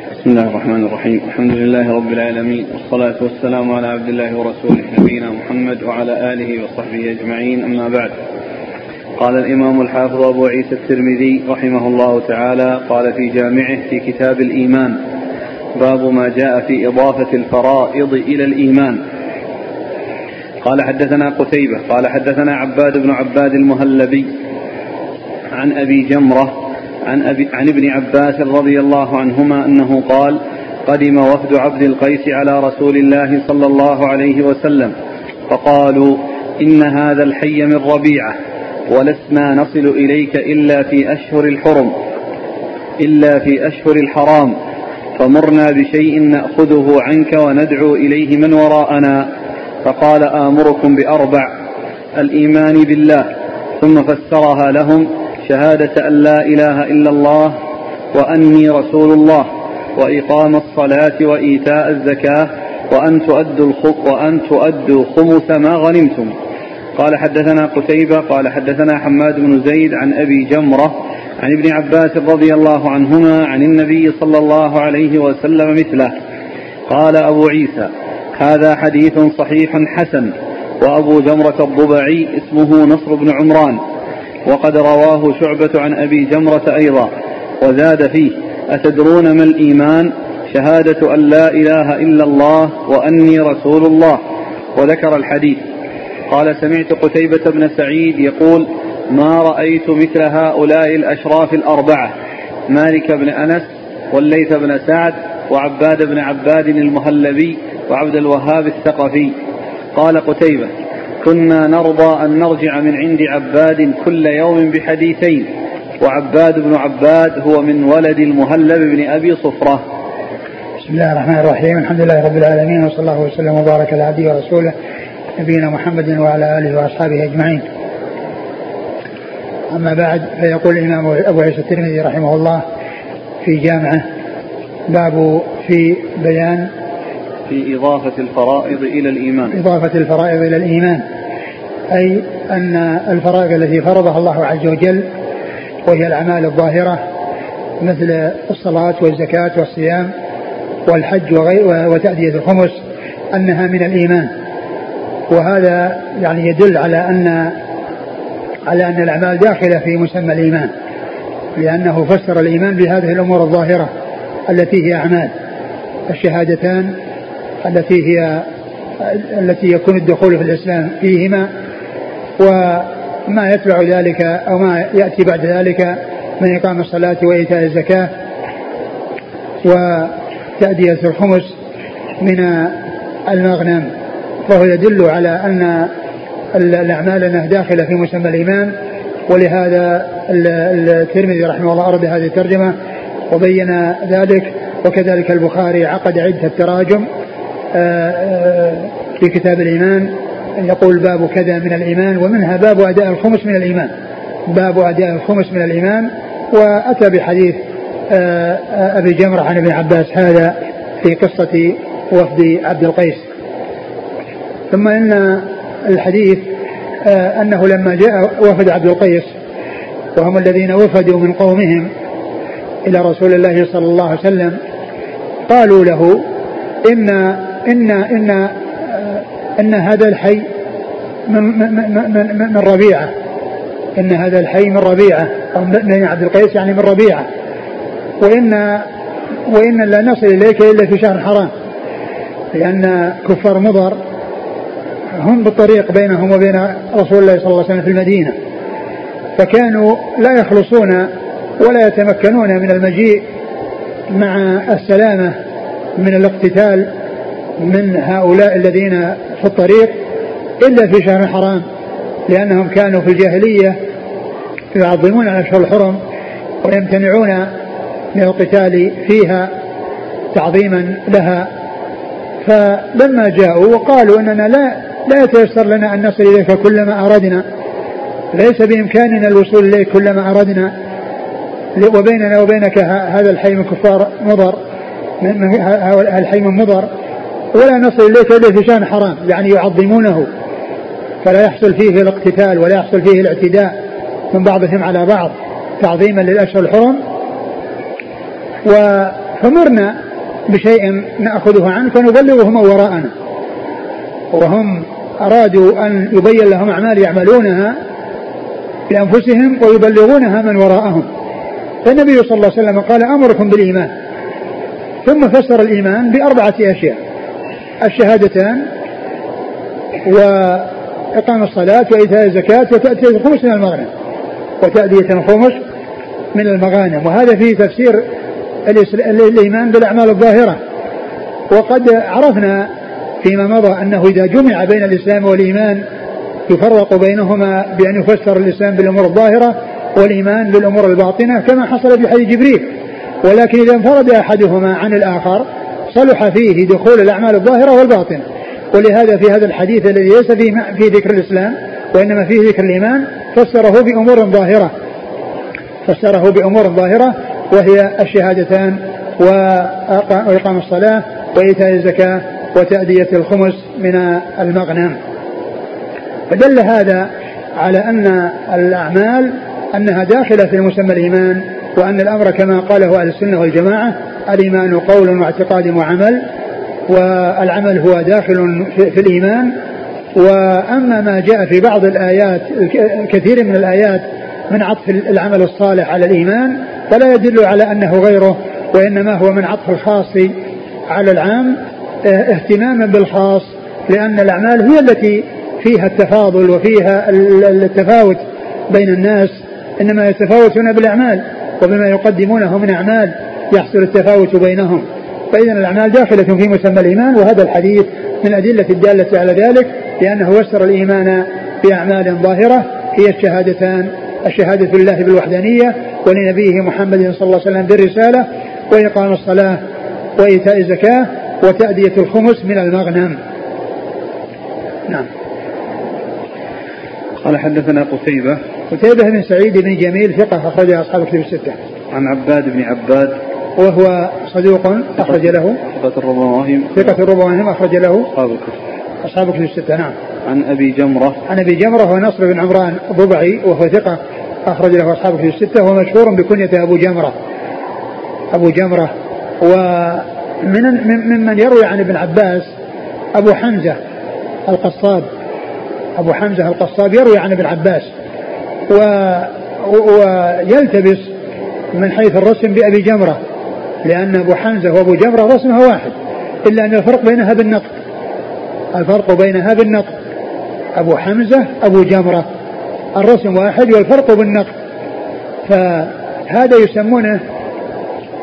بسم الله الرحمن الرحيم. الحمد لله رب العالمين. والصلاة والسلام على عبد الله ورسوله نبينا محمد وعلى آله وصحبه أجمعين. أما بعد. قال الإمام الحافظ أبو عيسى الترمذي رحمه الله تعالى قال في جامعه في كتاب الإيمان باب ما جاء في إضافة الفرائض إلى الإيمان. قال حدثنا قتيبة قال حدثنا عباد بن عباد المهلبي عن أبي جمرة عن, أبي عن ابن عباس رضي الله عنهما أنه قال قدم وفد عبد القيس على رسول الله صلى الله عليه وسلم فقالوا إن هذا الحي من ربيعة ولسنا نصل إليك إلا في أشهر الحرم إلا في أشهر الحرام فمرنا بشيء نأخذه عنك وندعو إليه من وراءنا فقال آمركم بأربع الإيمان بالله ثم فسرها لهم شهادة أن لا إله إلا الله وأني رسول الله وإقام الصلاة وإيتاء الزكاة وأن تؤدوا وأن تؤدوا خمس ما غنمتم. قال حدثنا قتيبة قال حدثنا حماد بن زيد عن أبي جمرة عن ابن عباس رضي الله عنهما عن النبي صلى الله عليه وسلم مثله قال أبو عيسى هذا حديث صحيح حسن وأبو جمرة الضبعي اسمه نصر بن عمران وقد رواه شعبة عن أبي جمرة أيضا وزاد فيه أتدرون ما الإيمان؟ شهادة أن لا إله إلا الله وأني رسول الله. وذكر الحديث. قال سمعت قتيبة بن سعيد يقول ما رأيت مثل هؤلاء الأشراف الأربعة مالك بن أنس والليث بن سعد وعباد بن عباد المهلبي وعبد الوهاب الثقفي. قال قتيبة كنا نرضى أن نرجع من عند عباد كل يوم بحديثين وعباد بن عباد هو من ولد المهلب بن أبي صفرة. بسم الله الرحمن الرحيم الحمد لله رب العالمين وصلى الله وسلم وبارك على عبده ورسوله نبينا محمد وعلى آله وأصحابه أجمعين. أما بعد فيقول الإمام أبو عيسى الترمذي رحمه الله في جامعه باب في بيان في إضافة الفرائض إلى الإيمان. إضافة الفرائض إلى الإيمان. أي أن الفرائض التي فرضها الله عز وجل وهي الأعمال الظاهرة مثل الصلاة والزكاة والصيام والحج وتأدية الخمس أنها من الإيمان. وهذا يعني يدل على أن على أن الأعمال داخلة في مسمى الإيمان لأنه فسر الإيمان بهذه الأمور الظاهرة التي هي أعمال. الشهادتان التي هي التي يكون الدخول في الإسلام فيهما وما يتبع ذلك أو ما يأتي بعد ذلك من إقام الصلاة وإيتاء الزكاة وتأدية الخمس من المغنم. فهو يدل على أن الأعمال أنها داخلة في مسمى الإيمان ولهذا الترمذي رحمه الله أرد هذه الترجمة وبين ذلك. وكذلك البخاري عقد عدة تراجم آه، آه، في كتاب الإيمان يقول باب كذا من الإيمان ومنها باب أداء الخمس من الإيمان. باب أداء الخمس من الإيمان. وأتى بحديث آه، أبي جمرة عن ابن عباس هذا في قصة وفد عبد القيس. ثم إن الحديث أنه لما جاء وفد عبد القيس وهم الذين وفدوا من قومهم إلى رسول الله صلى الله عليه وسلم قالوا له إن إن إن إن هذا الحي من من من, من ربيعة. إن هذا الحي من ربيعة. أو من عبد القيس يعني من ربيعة. وإن وإن لا نصل إليك إلا في شهر حرام. لأن كفار مضر هم بالطريق بينهم وبين رسول الله صلى الله عليه وسلم في المدينة. فكانوا لا يخلصون ولا يتمكنون من المجيء مع السلامة من الاقتتال من هؤلاء الذين في الطريق إلا في شهر الحرام لأنهم كانوا في الجاهلية يعظمون الأشهر الحرم ويمتنعون من القتال فيها تعظيما لها. فلما جاءوا وقالوا إننا لا لا يتيسر لنا أن نصل إليك كلما اردنا ليس بإمكاننا الوصول إليك كلما اردنا وبيننا وبينك هذا الحي من كفار مضر من الحي من مضر. ولا نصل إليك إلا في شأن حرام يعني يعظمونه. فلا يحصل فيه الاقتتال ولا يحصل فيه الاعتداء. من بعضهم على بعض تعظيما للأشهر الحرم. و فمرنا بشيء نأخذه عنه فنبلغه من وراءنا. وهم أرادوا أن يبين لهم أعمال يعملونها بأنفسهم ويبلغونها من وراءهم. فالنبي صلى الله عليه وسلم قال أمركم بالإيمان. ثم فسر الإيمان بأربعة أشياء. الشهادتان وإقام الصلاة وإيتاء الزكاة وتأتي الخمس من المغنم وتأدية الخمس من المغانم. وهذا فيه تفسير الإيمان بالأعمال الظاهرة. وقد عرفنا فيما مضى أنه إذا جمع بين الإسلام والإيمان يفرق بينهما بأن يفسر الإسلام بالأمور الظاهرة والإيمان بالأمور الباطنة كما حصل في حديث جبريل. ولكن إذا انفرد أحدهما عن الآخر صلح فيه دخول الأعمال الظاهرة والباطنة. ولهذا في هذا الحديث الذي ليس فيه في ذكر الإسلام وإنما فيه ذكر الإيمان فسره بأمور ظاهرة. فسره بأمور ظاهرة وهي الشهادتان وإقام الصلاة وإيتاء الزكاة وتأدية الخمس من المغنم. فدل هذا على أن الأعمال أنها داخلة في مسمى الإيمان وأن الأمر كما قاله أهل السنة والجماعة الإيمان قول واعتقاد وعمل والعمل هو داخل في الإيمان. وأما ما جاء في بعض الآيات كثير من الآيات من عطف العمل الصالح على الإيمان فلا يدل على أنه غيره وإنما هو من عطف الخاص على العام اهتماما بالخاص لأن الأعمال هي التي فيها التفاضل وفيها التفاوت بين الناس إنما يتفاوتون بالأعمال وبما يقدمونه من أعمال. يحصل التفاوت بينهم. فإذا الأعمال داخلة في مسمى الإيمان وهذا الحديث من الأدلة الدالة على ذلك لأنه وسر الإيمان بأعمال ظاهرة هي الشهادتان. الشهادة لله بالوحدانية ولنبيه محمد صلى الله عليه وسلم بالرسالة وإقام الصلاة وإيتاء الزكاة وتأدية الخمس من المغنم. نعم. قال حدثنا قتيبة. قتيبة بن سعيد بن جميل ثقة أخرجها أصحاب كتب الستة. عن عباد بن عباد وهو صدوق أخرج له. ثقة الربواهم ثقة الربواهم أخرج له. أصحاب الكتب. أصحاب كتب الستة نعم. عن أبي جمرة. عن أبي جمرة هو نصر بن عمران الضبعي وهو ثقة أخرج له أصحاب كتب الستة وهو مشهور بكنية أبو جمرة. أبو جمرة ومن ممن يروي عن ابن عباس أبو حمزة القصاب. أبو حمزة القصاب يروي عن ابن عباس. و ويلتبس من حيث الرسم بأبي جمرة. لأن أبو حمزة وأبو جمرة رسمها واحد إلا أن الفرق بينها بالنطق. الفرق بينها بالنطق. أبو حمزة أبو جمرة الرسم واحد والفرق بالنطق. فهذا يسمونه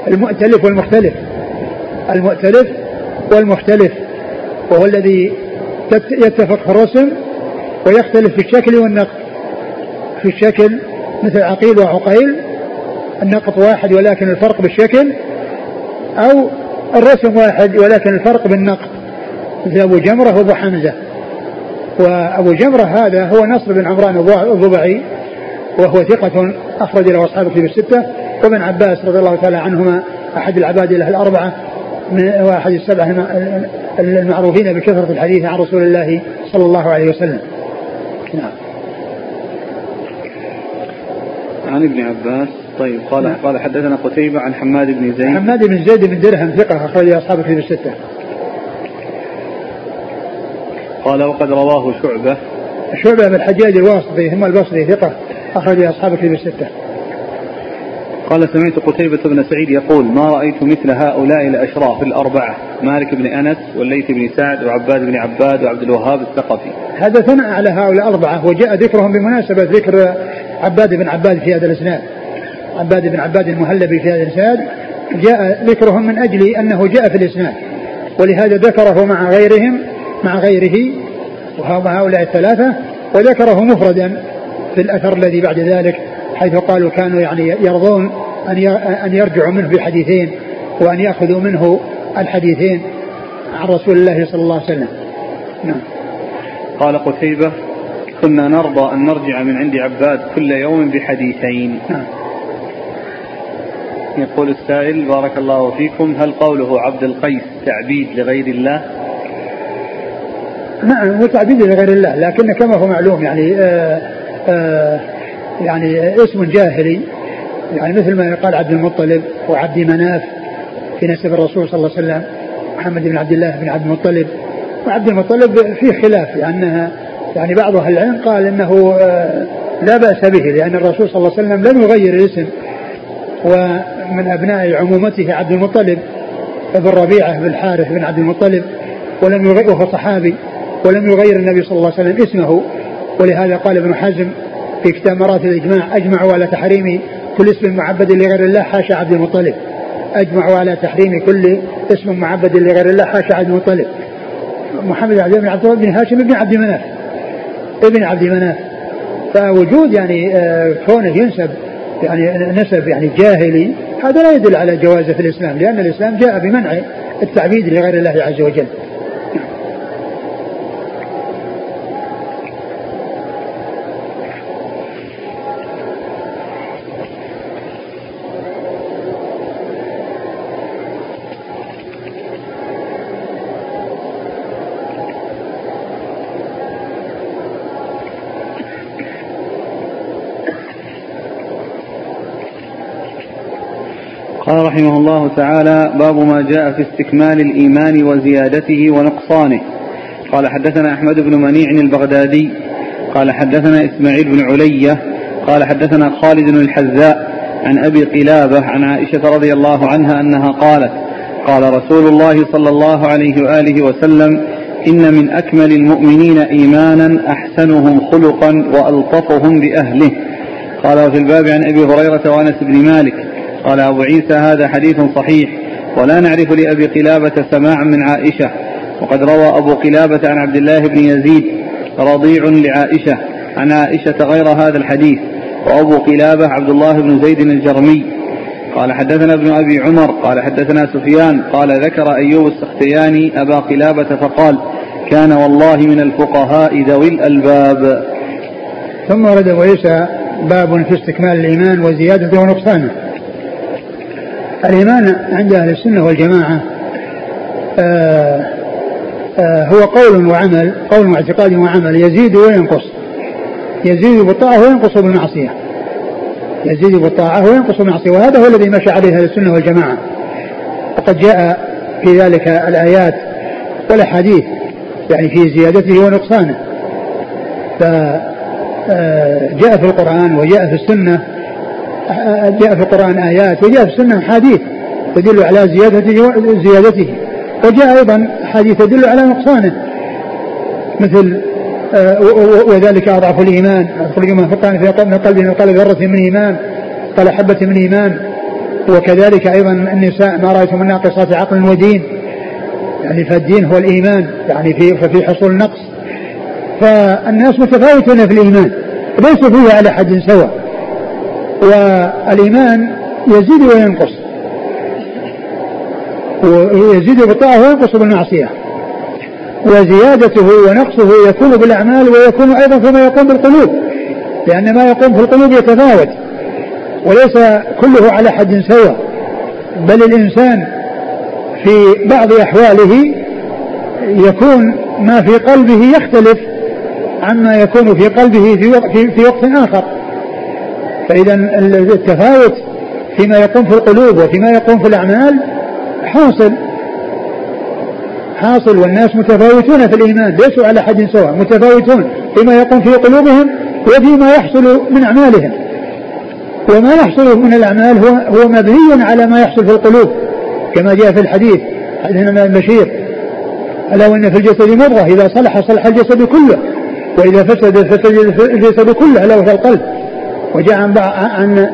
المؤتلف والمختلف. المؤتلف والمختلف وهو الذي يتفق في الرسم ويختلف في الشكل والنقط في الشكل مثل عقيل وعقيل النقط واحد ولكن الفرق بالشكل أو الرسم واحد ولكن الفرق بالنقط مثل أبو جمرة وأبو حمزة. وأبو جمرة هذا هو نصر بن عمران الضبعي وهو ثقة أخرج له أصحاب الكتب الستة. وابن عباس رضي الله تعالى عنهما أحد العباد له الأربعة وأحد السبعة المعروفين بكثرة الحديث عن رسول الله صلى الله عليه وسلم. نعم. عن ابن عباس طيب قال نعم. قال حدثنا قتيبة عن حماد بن زيد. حماد بن زيد بن درهم ثقة أخرج أصحاب الكتب الستة. قال وقد رواه شعبة. شعبة بن الحجاج الواسطي ثم البصري ثقة أخرج أصحاب الكتب الستة. قال سمعت قتيبة بن سعيد يقول ما رأيت مثل هؤلاء الأشراف الأربعة مالك بن أنس والليث بن سعد وعباد بن عباد وعبد الوهاب الثقفي. هذا ثناء على هؤلاء الأربعة وجاء ذكرهم بمناسبة ذكر عباد بن عباد في هذا الإسناد. عباد بن عباد المهلبي في هذا الإسناد جاء ذكرهم من أجل أنه جاء في الإسناد. ولهذا ذكره مع غيرهم مع غيره وهؤلاء الثلاثة وذكره مفردا في الأثر الذي بعد ذلك حيث قالوا كانوا يعني يرضون أن أن يرجعوا منه بحديثين وأن يأخذوا منه الحديثين عن رسول الله صلى الله عليه وسلم. نعم. قال قتيبة كنا نرضى أن نرجع من عند عباد كل يوم بحديثين. نعم. يقول السائل بارك الله فيكم. هل قوله عبد القيس تعبيد لغير الله؟ نعم هو تعبيد لغير الله لكن كما هو معلوم يعني آآ آه، آآ آه، يعني اسم جاهلي يعني مثل ما يقال عبد المطلب وعبد مناف في نسب الرسول صلى الله عليه وسلم محمد بن عبد الله بن عبد المطلب. وعبد المطلب فيه خلاف لأنها يعني بعض أهل العلم قال أنه آه، لا بأس به لأن الرسول صلى الله عليه وسلم لم يغير الاسم. ومن أبناء عمومته عبد المطلب ابن ربيعة بن الحارث بن عبد المطلب ولم يغير وهو صحابي ولم يغير النبي صلى الله عليه وسلم اسمه. ولهذا قال ابن حزم في كتاب مراتب الإجماع أجمعوا على تحريم كل اسم معبد لغير الله حاشا عبد المطلب. أجمعوا على تحريم كل اسم معبد لغير الله حاشا عبد المطلب. محمد بن عبد الله بن هاشم بن عبد مناف ابن عبد مناف فوجود يعني آه، كونه ينسب يعني نسب يعني جاهلي هذا لا يدل على جوازه في الإسلام لأن الإسلام جاء بمنع التعبيد لغير الله عز وجل. قال رحمه الله تعالى باب ما جاء في استكمال الإيمان وزيادته ونقصانه. قال حدثنا أحمد بن منيع البغدادي قال حدثنا إسماعيل بن علية قال حدثنا خالد بن الحذاء عن أبي قلابة عن عائشة رضي الله عنها أنها قالت قال رسول الله صلى الله عليه وآله وسلم إن من أكمل المؤمنين إيمانا أحسنهم خلقا وألطفهم بأهله. قال وفي الباب عن أبي هريرة وأنس بن مالك قال أبو عيسى هذا حديث صحيح ولا نعرف لأبي قلابة سماعا من عائشة وقد روى أبو قلابة عن عبد الله بن يزيد رضيع لعائشة عن عائشة غير هذا الحديث وأبو قلابة عبد الله بن زيد الجرمي. قال حدثنا ابن أبي عمر قال حدثنا سفيان قال ذكر أيوب السختياني أبا قلابة فقال كان والله من الفقهاء ذوي الألباب. ثم ورد أبو عيسى باب في استكمال الإيمان وزيادته ونقصانه. الإيمان عند أهل السنة والجماعة آآ آآ هو قول وعمل قول واعتقاد وعمل يزيد وينقص. يزيد بالطاعة وينقص بالمعصية. يزيد بالطاعة وينقص بالمعصية وهذا هو الذي مشى عليه أهل السنة والجماعة. وقد جاء في ذلك الآيات والأحاديث يعني في زيادته ونقصانه. فجاء في القرآن وجاء في السنة جاء في القرآن آيات وجاء في السنة حديث تدل على زيادته زيادته. وجاء أيضا حديث تدل على نقصانه مثل آه، وذلك أضعف الإيمان. أخرج من فقان في قلب قلب ذرة من إيمان قال حبة من إيمان. وكذلك أيضا النساء ما رأيت من ناقصات عقل ودين. يعني فالدين هو الإيمان يعني في ففي حصول النقص فالناس متفاوتون في الإيمان ليسوا فيه على حد سواء. والإيمان يزيد وينقص. ويزيد بالطاعة وينقص بالمعصية. وزيادته ونقصه يكون بالأعمال ويكون أيضا فيما يقوم بالقلوب. لأن ما يقوم في القلوب يتفاوت. وليس كله على حد سواء بل الإنسان في بعض أحواله يكون ما في قلبه يختلف عما يكون في قلبه في وقت, في وقت آخر. فإذا التفاوت فيما يقوم في القلوب وفيما يقوم في الأعمال حاصل. حاصل والناس متفاوتون في الإيمان ليسوا على حد سواء متفاوتون فيما يقوم في قلوبهم وفيما يحصل من أعمالهم. وما يحصل من الأعمال هو هو مبني على ما يحصل في القلوب كما جاء في الحديث حديث البشير. ألا وإن في الجسد مضغة إذا صلح صلح الجسد كله وإذا فسد فسد الجسد كله ألا وهو القلب. وجاء عن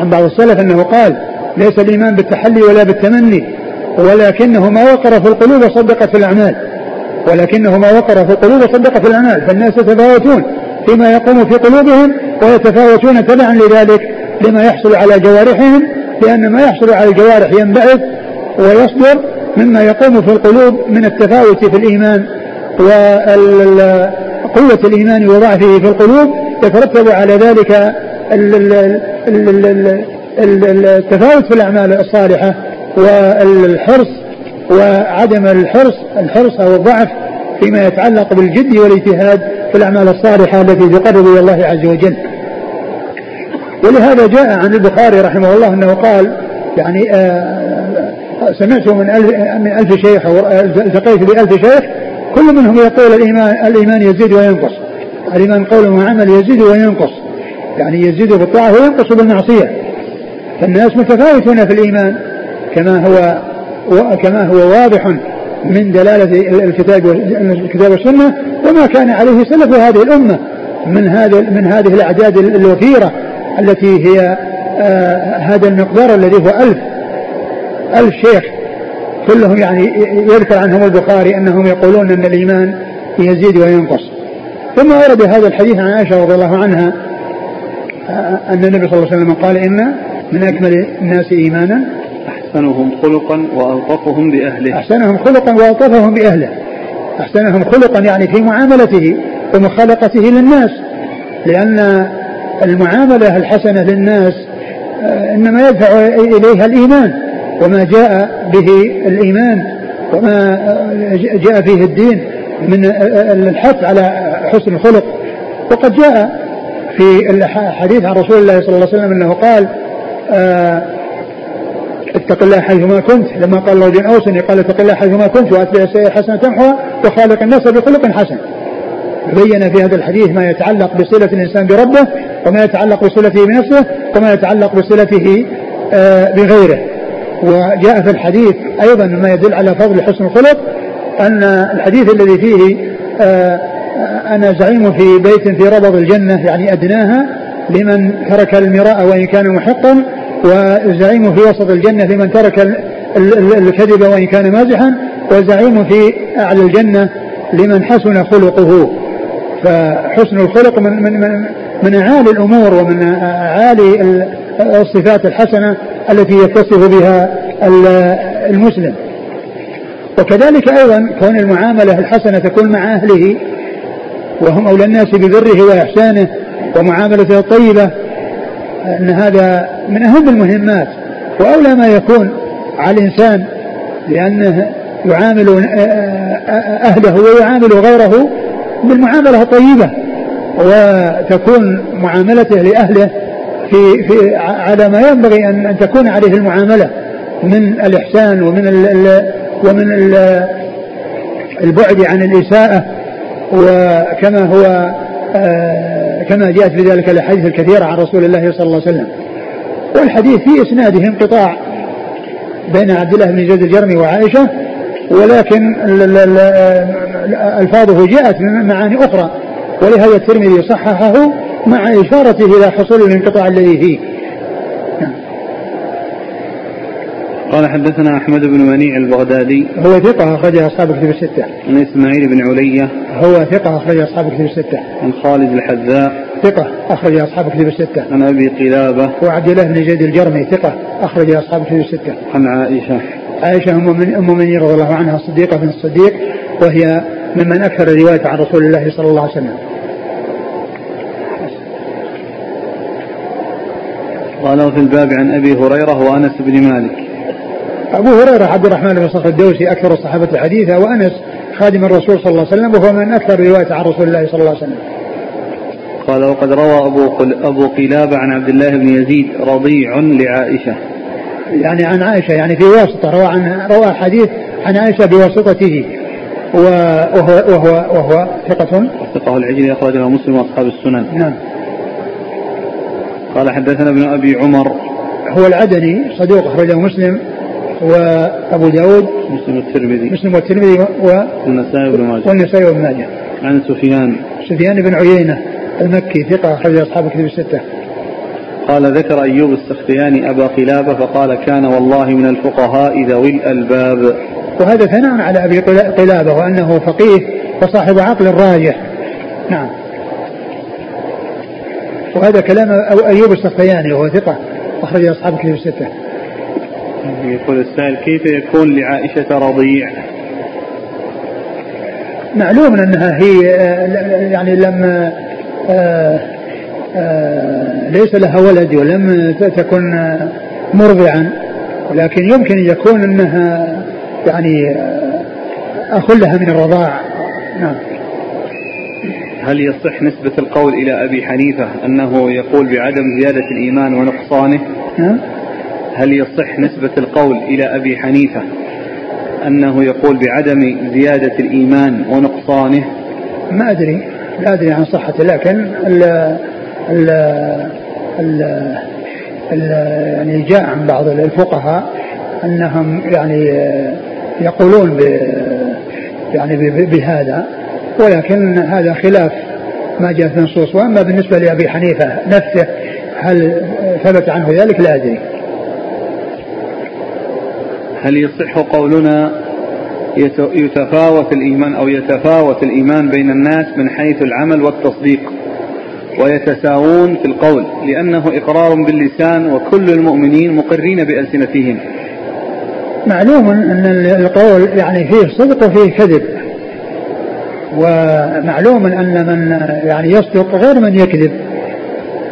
عن بعض السلف أنه قال ليس الإيمان بالتحلي ولا بالتمني ولكنه ما وقر في القلوب وصدق في الأعمال. ولكنه ما وقر في القلوب وصدق في الأعمال. فالناس يتفاوتون فيما يقوم في قلوبهم ويتفاوتون تبعا لذلك لما يحصل على جوارحهم لأن ما يحصل على الجوارح ينبعث ويصدر مما يقوم في القلوب من التفاوت في الإيمان وقوة الإيمان وضعفه في القلوب. يترتب على ذلك التفاوت في الأعمال الصالحة والحرص وعدم الحرص الحرص أو الضعف فيما يتعلق بالجد والاجتهاد في الأعمال الصالحة التي تقرب إلى الله عز وجل. ولهذا جاء عن البخاري رحمه الله أنه قال يعني آه سمعت من ألف, من ألف شيخ أو التقيت بألف شيخ كل منهم يقول الإيمان الإيمان يزيد وينقص. الإيمان قول وعمل يزيد وينقص يعني يزيد بالطاعة وينقص بالمعصية. فالناس متفاوتون في الإيمان كما هو كما هو واضح من دلالة الكتاب الكتاب والسنة وما كان عليه سلف هذه الأمة من هذه من هذه الأعداد الوفيرة التي هي آه هذا المقدار الذي هو ألف ألف شيخ. كلهم يعني يذكر عنهم البخاري أنهم يقولون أن الإيمان يزيد وينقص. ثم ورد هذا الحديث عن عائشة رضي الله عنها آه، أن النبي صلى الله عليه وسلم قال إن من أكمل الناس إيمانا أحسنهم خلقا وألطفهم بأهله. أحسنهم خلقا وألطفهم بأهله. أحسنهم خلقا يعني في معاملته ومخالقته للناس لأن المعاملة الحسنة للناس آه، إنما يدفع إليها الإيمان وما جاء به الإيمان وما آه، جاء فيه الدين من الحث على حسن الخلق وقد جاء في الحديث عن رسول الله صلى الله عليه وسلم أنه قال اتق الله حيثما كنت لما قال رجل أوصني قال اتق الله حيثما كنت وأتبع السيئة حسنة تمحوها وخالق الناس بخلق حسن. بين في هذا الحديث ما يتعلق بصلة الإنسان بربه وما يتعلق بصلته بنفسه وما يتعلق بصلته آه، بغيره. وجاء في الحديث أيضا ما يدل على فضل حسن الخلق أن الحديث الذي فيه آه، أنا زعيم في بيت في ربض الجنة يعني أدناها لمن ترك المراء وإن كان محقا وزعيم في وسط الجنة لمن ترك الكذب وإن كان مازحا وزعيم في أعلى الجنة لمن حسن خلقه فحسن الخلق من من من, من أعالي الأمور ومن أعالي الصفات الحسنة التي يتصف بها المسلم. وكذلك أيضا كون المعاملة الحسنة تكون مع أهله وهم أولى الناس ببره وإحسانه ومعاملته الطيبة إن هذا من أهم المهمات. وأولى ما يكون على الإنسان لأنه يعامل أهله ويعامل غيره بالمعاملة الطيبة. وتكون معاملته لأهله في في على ما ينبغي أن, أن تكون عليه المعاملة من الإحسان ومن ال ومن ال البعد عن الإساءة. وكما هو آه، كما جاءت في ذلك الأحاديث الكثيرة عن رسول الله صلى الله عليه وسلم. والحديث في إسناده انقطاع بين عبد الله بن زيد الجرمي وعائشة ولكن ألفاظه جاءت من معاني أخرى ولهذا الترمذي صححه مع إشارته إلى حصول الانقطاع الذي فيه نعم. قال حدثنا أحمد بن منيع البغدادي. هو ثقة أخرج أصحاب الكتب الستة. عن إسماعيل بن علية. هو ثقة أخرج أصحاب الكتب الستة. عن خالد الحذاء. ثقة أخرج أصحاب الكتب الستة. عن أبي قلابة. وعبد الله بن زيد الجرمي ثقة أخرج أصحاب الكتب الستة. عن عائشة. عائشة أم من أم من رضي الله عنها الصديقة بن الصديق وهي ممن أكثر الرواية عن رسول الله صلى الله عليه وسلم. قال في الباب عن أبي هريرة وأنس بن مالك. أبو هريرة عبد الرحمن بن صخر الدوسي أكثر الصحابة حديثا وأنس خادم الرسول صلى الله عليه وسلم وهو من أكثر رواية عن رسول الله صلى الله عليه وسلم. قال وقد روى أبو, قل أبو قلابة عن عبد الله بن يزيد رضيع لعائشة. يعني عن عائشة يعني في واسطة روى عن روى حديث عن عائشة بواسطته وهو وهو وهو ثقة؟ ثقة العجلي أخرجه مسلم وأصحاب السنن. نعم. قال حدثنا ابن أبي عمر. هو العدني صدوق أخرجه مسلم. وأبو داود مسلم والترمذي. مسلم والترمذي و والنسائي بن ماجه. والنسائي بن ماجه. عن سفيان. سفيان بن عيينة المكي ثقة أخرج أصحاب الكتب الستة. قال ذكر أيوب السختياني أبا قلابة فقال كان والله من الفقهاء ذوي الألباب. وهذا ثناء على أبي قلابة وأنه فقيه وصاحب عقل راجح. نعم. وهذا كلام أيوب السختياني وهو ثقة أخرج أصحاب الكتب الستة. يقول السائل كيف يكون لعائشة رضيع؟ معلوم أنها هي يعني لم ليس لها ولد ولم تكن مرضعا ولكن يمكن أن يكون أنها يعني أخ لها من الرضاع. نعم. هل يصح نسبة القول إلى أبي حنيفة أنه يقول بعدم زيادة الإيمان ونقصانه؟ نعم. هل يصح نسبة القول إلى أبي حنيفة أنه يقول بعدم زيادة الإيمان ونقصانه؟ ما أدري لا أدري عن صحته لكن ال ال ال ال يعني جاء عن بعض الفقهاء أنهم يعني يقولون ب يعني بهذا ولكن هذا خلاف ما جاء في النصوص. وأما بالنسبة لأبي حنيفة نفسه هل ثبت عنه ذلك؟ لا أدري. هل يصح قولنا يتفاوت الإيمان أو يتفاوت الإيمان بين الناس من حيث العمل والتصديق ويتساوون في القول؟ لأنه إقرار باللسان وكل المؤمنين مقرين بألسنتهم. معلوم أن القول يعني فيه صدق وفيه كذب. ومعلوم أن من يعني يصدق غير من يكذب.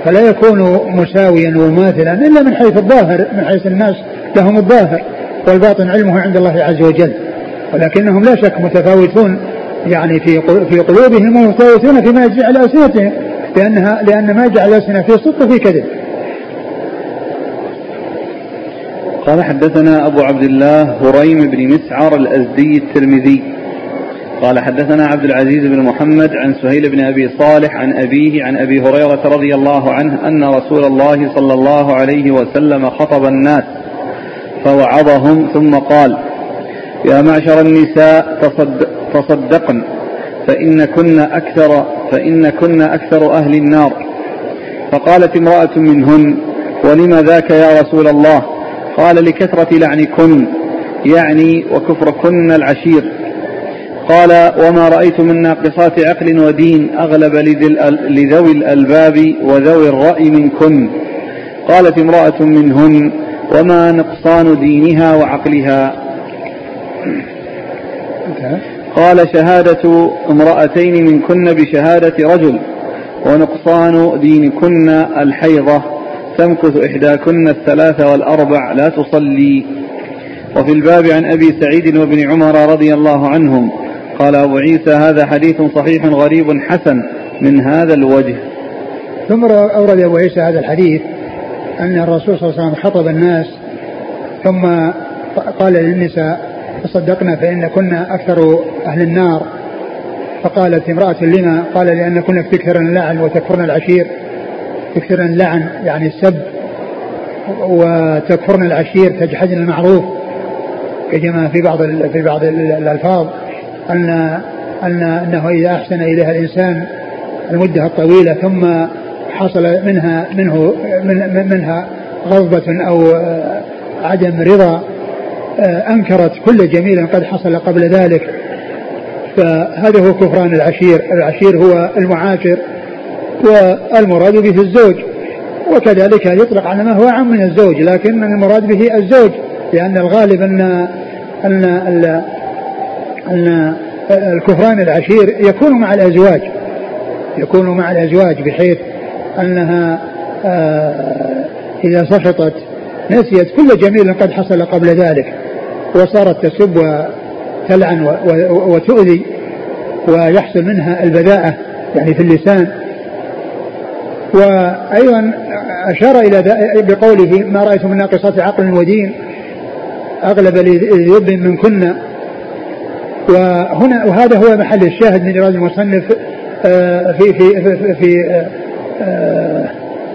فلا يكون مساويا وماثلا إلا من حيث الظاهر من حيث الناس لهم الظاهر. والباطن علمه عند الله عز وجل. ولكنهم لا شك متفاوتون يعني في في قلوبهم ومتفاوتون فيما يجري على ألسنتهم لانها لأن ما جعل ألسنة في صدق وفي كذب. قال حدثنا أبو عبد الله هريم بن مسعر الأزدي الترمذي. قال حدثنا عبد العزيز بن محمد عن سهيل بن أبي صالح عن أبيه عن أبي هريرة رضي الله عنه أن رسول الله صلى الله عليه وسلم خطب الناس. فوعظهم ثم قال يا معشر النساء تصد تصدقن فإن كن أكثر فإن كن أكثر أهل النار. فقالت امرأة منهن ولم ذاك يا رسول الله؟ قال لكثرة لعنكن يعني وكفركن العشير. قال وما رأيت من ناقصات عقل ودين أغلب لذوي الألباب وذوي الرأي منكن. قالت امرأة منهن وما نقصان دينها وعقلها. قال شهادة امرأتين منكن بشهادة رجل ونقصان دينكن الحيضة تمكث إحداكن الثلاث والأربع لا تصلي. وفي الباب عن أبي سعيد وابن عمر رضي الله عنهم قال أبو عيسى هذا حديث صحيح غريب حسن من هذا الوجه. ثم أورد أبو عيسى هذا الحديث أن الرسول صلى الله عليه وسلم خطب الناس ثم قال للنساء تصدقنا فإن كنا أكثر أهل النار. فقالت امرأة لما؟ قال لأن كنا تكثرن اللعن وتكفرن العشير. تكثرن اللعن يعني السب وتكفرن العشير تجحدن المعروف كما في بعض في بعض الألفاظ أن أن أنه إذا أحسن إليها الإنسان المدة الطويلة ثم حصل منها منه من منها غضبة أو عدم رضا أنكرت كل جميل قد حصل قبل ذلك. فهذا هو كفران العشير العشير هو المعاشر والمراد به الزوج. وكذلك يطلق على ما هو عام من الزوج لكن المراد به الزوج لأن الغالب أن أن أن الكفران العشير يكون مع الأزواج يكون مع الأزواج بحيث أنها آه، إذا سخطت نسيت كل جميل قد حصل قبل ذلك وصارت تسب وتلعن وتؤذي ويحصل منها البذاءة يعني في اللسان. وأيضا أشار إلى بقوله ما رأيت من ناقصات عقل ودين أغلب لذب من كنا وهنا وهذا هو محل الشاهد من إرادة المصنف آه، في في في, في آه،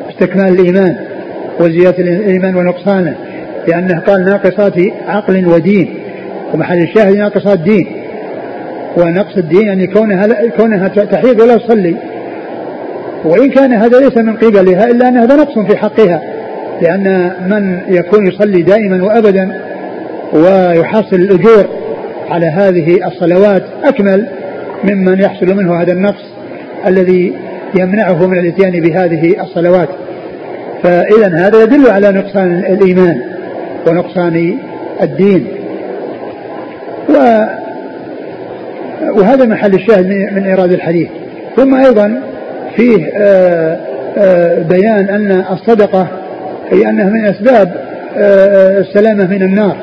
استكمال الإيمان وزيادة الإيمان ونقصانه لأنه قال ناقصات عقل ودين ومحل الشاهد ناقصات دين ونقص الدين يعني كونها كونها تحيض ولا تصلي. وإن كان هذا ليس من قبلها إلا أن هذا نقص في حقها لأن من يكون يصلي دائما وأبدا ويحصل الأجور على هذه الصلوات أكمل ممن يحصل منه هذا النقص الذي يمنعه من الإتيان بهذه الصلوات. فإذا هذا يدل على نقصان الإيمان ونقصان الدين. و وهذا محل الشاهد من إيراد الحديث. ثم أيضا فيه آه، آه، بيان أن الصدقة هي أنها من أسباب آه، السلامة من النار.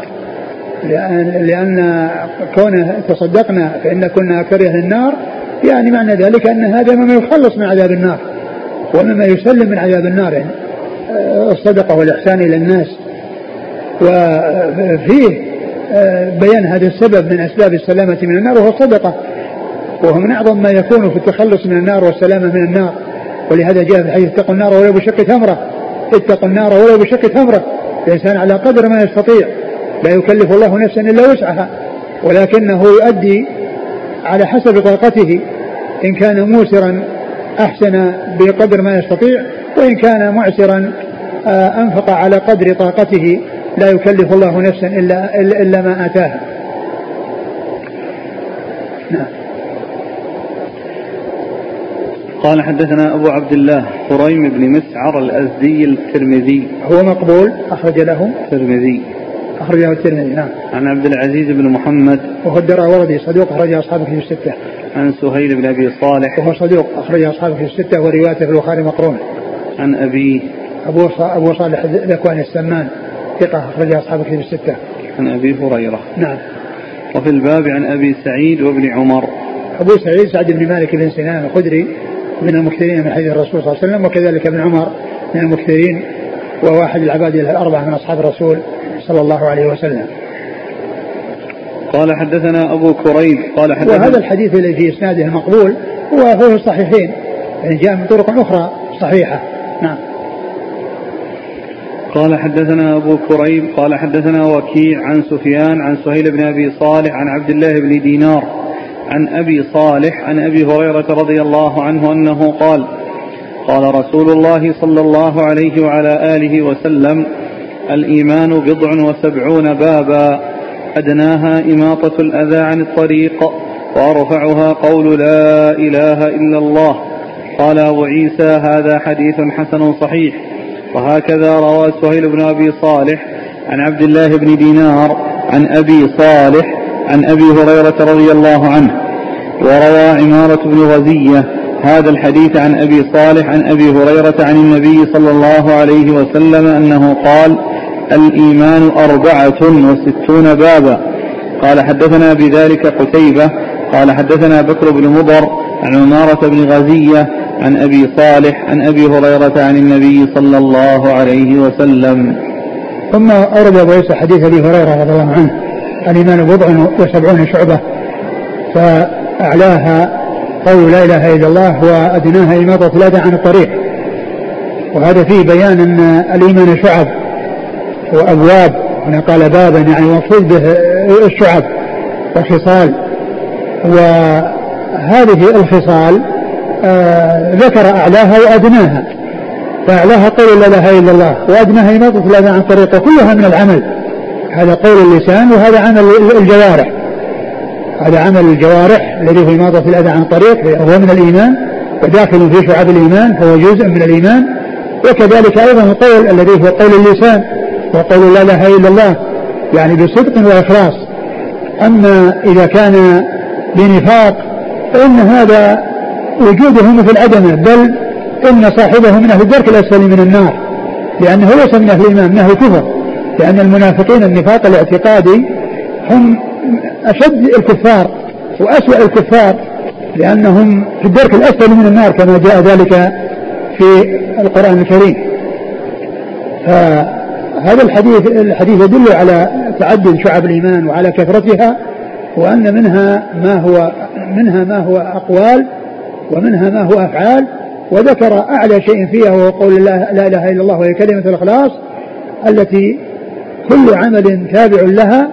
لأن, لأن كونه تصدقنا فإن كنا أكثر أهل النار يعني معنى ذلك أن هذا مما يخلص من عذاب النار ومما يسلم من عذاب النار. يعني الصدقة والإحسان إلى الناس. وفيه آه، بيان هذا السبب من أسباب السلامة من النار وهو الصدقة. وهو من أعظم ما يكون في التخلص من النار والسلامة من النار. ولهذا جاء في الحديث اتقوا النار ولو بشق تمرة. اتقوا النار ولو بشق تمرة. الإنسان على قدر ما يستطيع. لا يكلف الله نفسا إلا وسعها. ولكنه يؤدي على حسب طاقته. إن كان موسرا أحسن بقدر ما يستطيع وإن كان معسرا آه، أنفق على قدر طاقته لا يكلف الله نفسا إلا, إلا ما آتاها. نعم. قال حدثنا أبو عبد الله خريم بن مسعر الأزدي الترمذي. هو مقبول أخرج له. الترمذي أخرج له الترمذي نعم عن عبد العزيز بن محمد وهو الدراوردي صدوق أخرج أصحابه في الستة عن سهيل بن أبي صالح وهو صدوق أخرج أصحابه في الستة وروايته في البخاري مقرون عن أبي أبو أبو صالح الذكواني السمان ثقة أخرج أصحاب الكتب الستة. عن أبي هريرة. نعم. وفي الباب عن أبي سعيد وابن عمر. أبو سعيد سعد بن مالك بن سنان الخدري من المكثرين من حديث الرسول صلى الله عليه وسلم وكذلك ابن عمر من المكثرين وواحد العباد الأربعة من أصحاب الرسول صلى الله عليه وسلم. قال حدثنا أبو كريب قال حدثنا وهذا الحديث الذي في إسناده المقبول هو هو الصحيحين يعني جاء من طرق أخرى صحيحة نعم قال حدثنا أبو كريب قال حدثنا وكيع عن سفيان عن سهيل بن أبي صالح عن عبد الله بن دينار عن أبي صالح عن أبي هريرة رضي الله عنه أنه قال قال رسول الله صلى الله عليه وعلى آله وسلم الإيمان بضع وسبعون بابا أدناها إماطة الأذى عن الطريق وأرفعها قول لا إله إلا الله. قال أبو عيسى هذا حديث حسن صحيح. وهكذا روى سهيل بن أبي صالح عن عبد الله بن دينار عن أبي صالح عن أبي هريرة رضي الله عنه. وروى عمارة بن غزية هذا الحديث عن أبي صالح عن أبي هريرة عن النبي صلى الله عليه وسلم أنه قال الإيمان أربعة وستون بابا. قال حدثنا بذلك قتيبة. قال حدثنا بكر بن مضر عن عمارة بن غزية عن أبي صالح عن أبي هريرة عن النبي صلى الله عليه وسلم. ثم أورد أبو عيسى حديث أبي هريرة رضي الله عنه. الإيمان بضع وسبعون شعبة فأعلاها قول لا إله إلا الله وأدناها إماطة الأذى عن الطريق. وهذا فيه بيان أن الإيمان شعب وأبواب. هنا قال بابا يعني مقصود به الشعب وخصال وهذه الخصال آه ذكر أعلاها وأدناها. فأعلاها قول لا إله إلا الله وأدناها إماطة الأذى عن طريقه كلها من العمل. هذا قول اللسان وهذا عمل الجوارح. هذا عمل الجوارح الذي هو إماطة الأذى عن طريق هو من الإيمان وداخل في شعب الإيمان فهو جزء من الإيمان. وكذلك أيضا القول الذي هو قول اللسان وقول لا إله إلا الله يعني بصدق وإخلاص. أما إذا كان بنفاق فإن هذا وجوده مثل عدمه بل إن صاحبه من أهل الدرك الأسفل من النار لأنه ليس من أهل الإيمان من أهل الكفر لأن المنافقين النفاق الاعتقادي هم أشد الكفار وأسوأ الكفار لأنهم في الدرك الأسفل من النار كما جاء ذلك في القرآن الكريم. فهذا الحديث الحديث يدل على تعدد شعب الإيمان وعلى كثرتها وأن منها ما هو منها ما هو أقوال ومنها ما هو أفعال. وذكر أعلى شيء فيها وهو قول لا, لا إله إلا الله وهي كلمة الإخلاص التي كل عمل تابع لها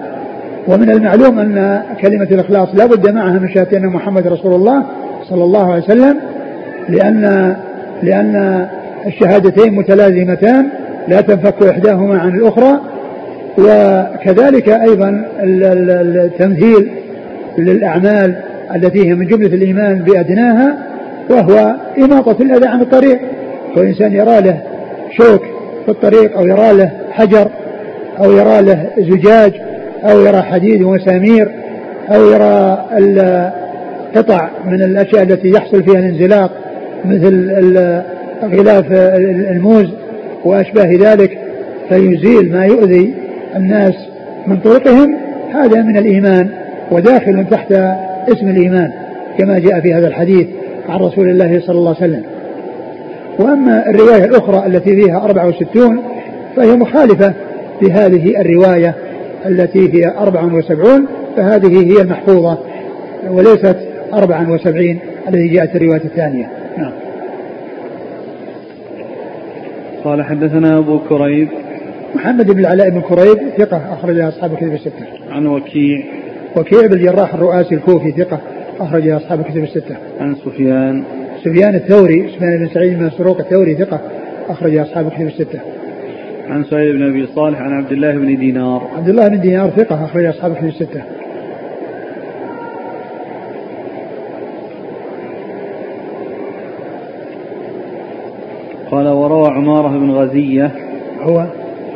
ومن المعلوم أن كلمة الإخلاص لا بد معها من شهادة أن محمد رسول الله صلى الله عليه وسلم لأن لأن الشهادتين متلازمتان لا تنفك إحداهما عن الأخرى وكذلك أيضا التمثيل للأعمال التي هي من جملة الإيمان بأدناها وهو إماطة الأذى عن الطريق. فالإنسان يرى له شوك في الطريق أو يرى له حجر أو يرى له زجاج أو يرى حديد ومسامير أو يرى قطع من الأشياء التي يحصل فيها الانزلاق مثل غلاف الموز وأشباه ذلك فيزيل ما يؤذي الناس من طرقهم هذا من الإيمان وداخل تحت اسم الإيمان كما جاء في هذا الحديث عن رسول الله صلى الله عليه وسلم. وأما الرواية الأخرى التي فيها 64 فهي مخالفة في هذه الرواية التي هي 74 فهذه هي المحفوظة وليست 74 التي جاءت الرواية الثانية نعم قال حدثنا أبو كريب محمد بن العلاء بن كريب ثقة أخرج أصحاب الكتب الستة. عن وكيع وكيع بن الجراح الرؤاسي الكوفي ثقة أخرج أصحاب الكتب الستة. عن سفيان سفيان الثوري سفيان بن سعيد بن مسروق الثوري ثقة أخرج أصحاب الكتب الستة. عن سعيد بن أبي صالح عن عبد الله بن دينار. عبد الله بن دينار ثقة أخرج أصحاب الكتب الستة. قال وروى عمارة بن غزية. هو؟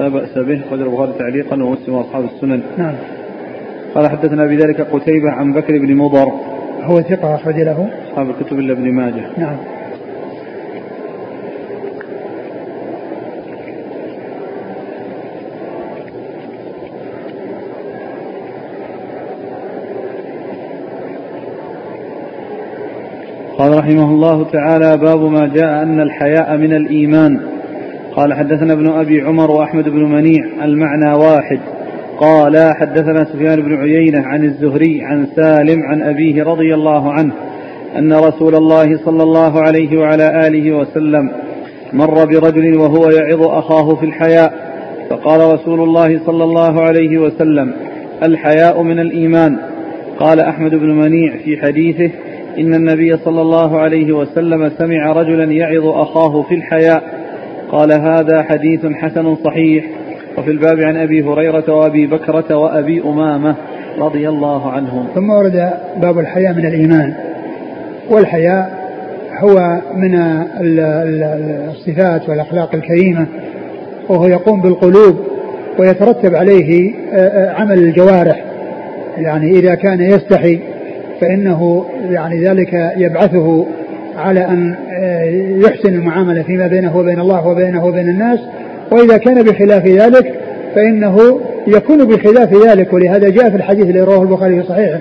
لا بأس به خرج البخاري تعليقا ومسلم وأصحاب السنن. نعم. قال حدثنا بذلك قتيبة عن بكر بن مضر. هو ثقة أخرج له؟ أصحاب الكتب إلا ابن ماجه. نعم قال رحمه الله تعالى باب ما جاء أن الحياء من الإيمان. قال حدثنا ابن أبي عمر وأحمد بن منيع المعنى واحد. قال حدثنا سفيان بن عيينة عن الزهري عن سالم عن أبيه رضي الله عنه أن رسول الله صلى الله عليه وعلى آله وسلم مر برجل وهو يعظ أخاه في الحياء فقال رسول الله صلى الله عليه وسلم الحياء من الإيمان. قال أحمد بن منيع في حديثه إن النبي صلى الله عليه وسلم سمع رجلا يعظ أخاه في الحياء قال هذا حديث حسن صحيح. وفي الباب عن أبي هريرة وأبي بكرة وأبي أمامة رضي الله عنهم. ثم ورد باب الحياء من الإيمان. والحياء هو من الصفات والأخلاق الكريمة وهو يقوم بالقلوب ويترتب عليه عمل الجوارح. يعني إذا كان يستحي فإنه يعني ذلك يبعثه على أن يحسن المعاملة فيما بينه وبين الله وبينه وبين الناس. وإذا كان بخلاف ذلك فإنه يكون بخلاف ذلك ولهذا جاء في الحديث الذي رواه البخاري في صحيحه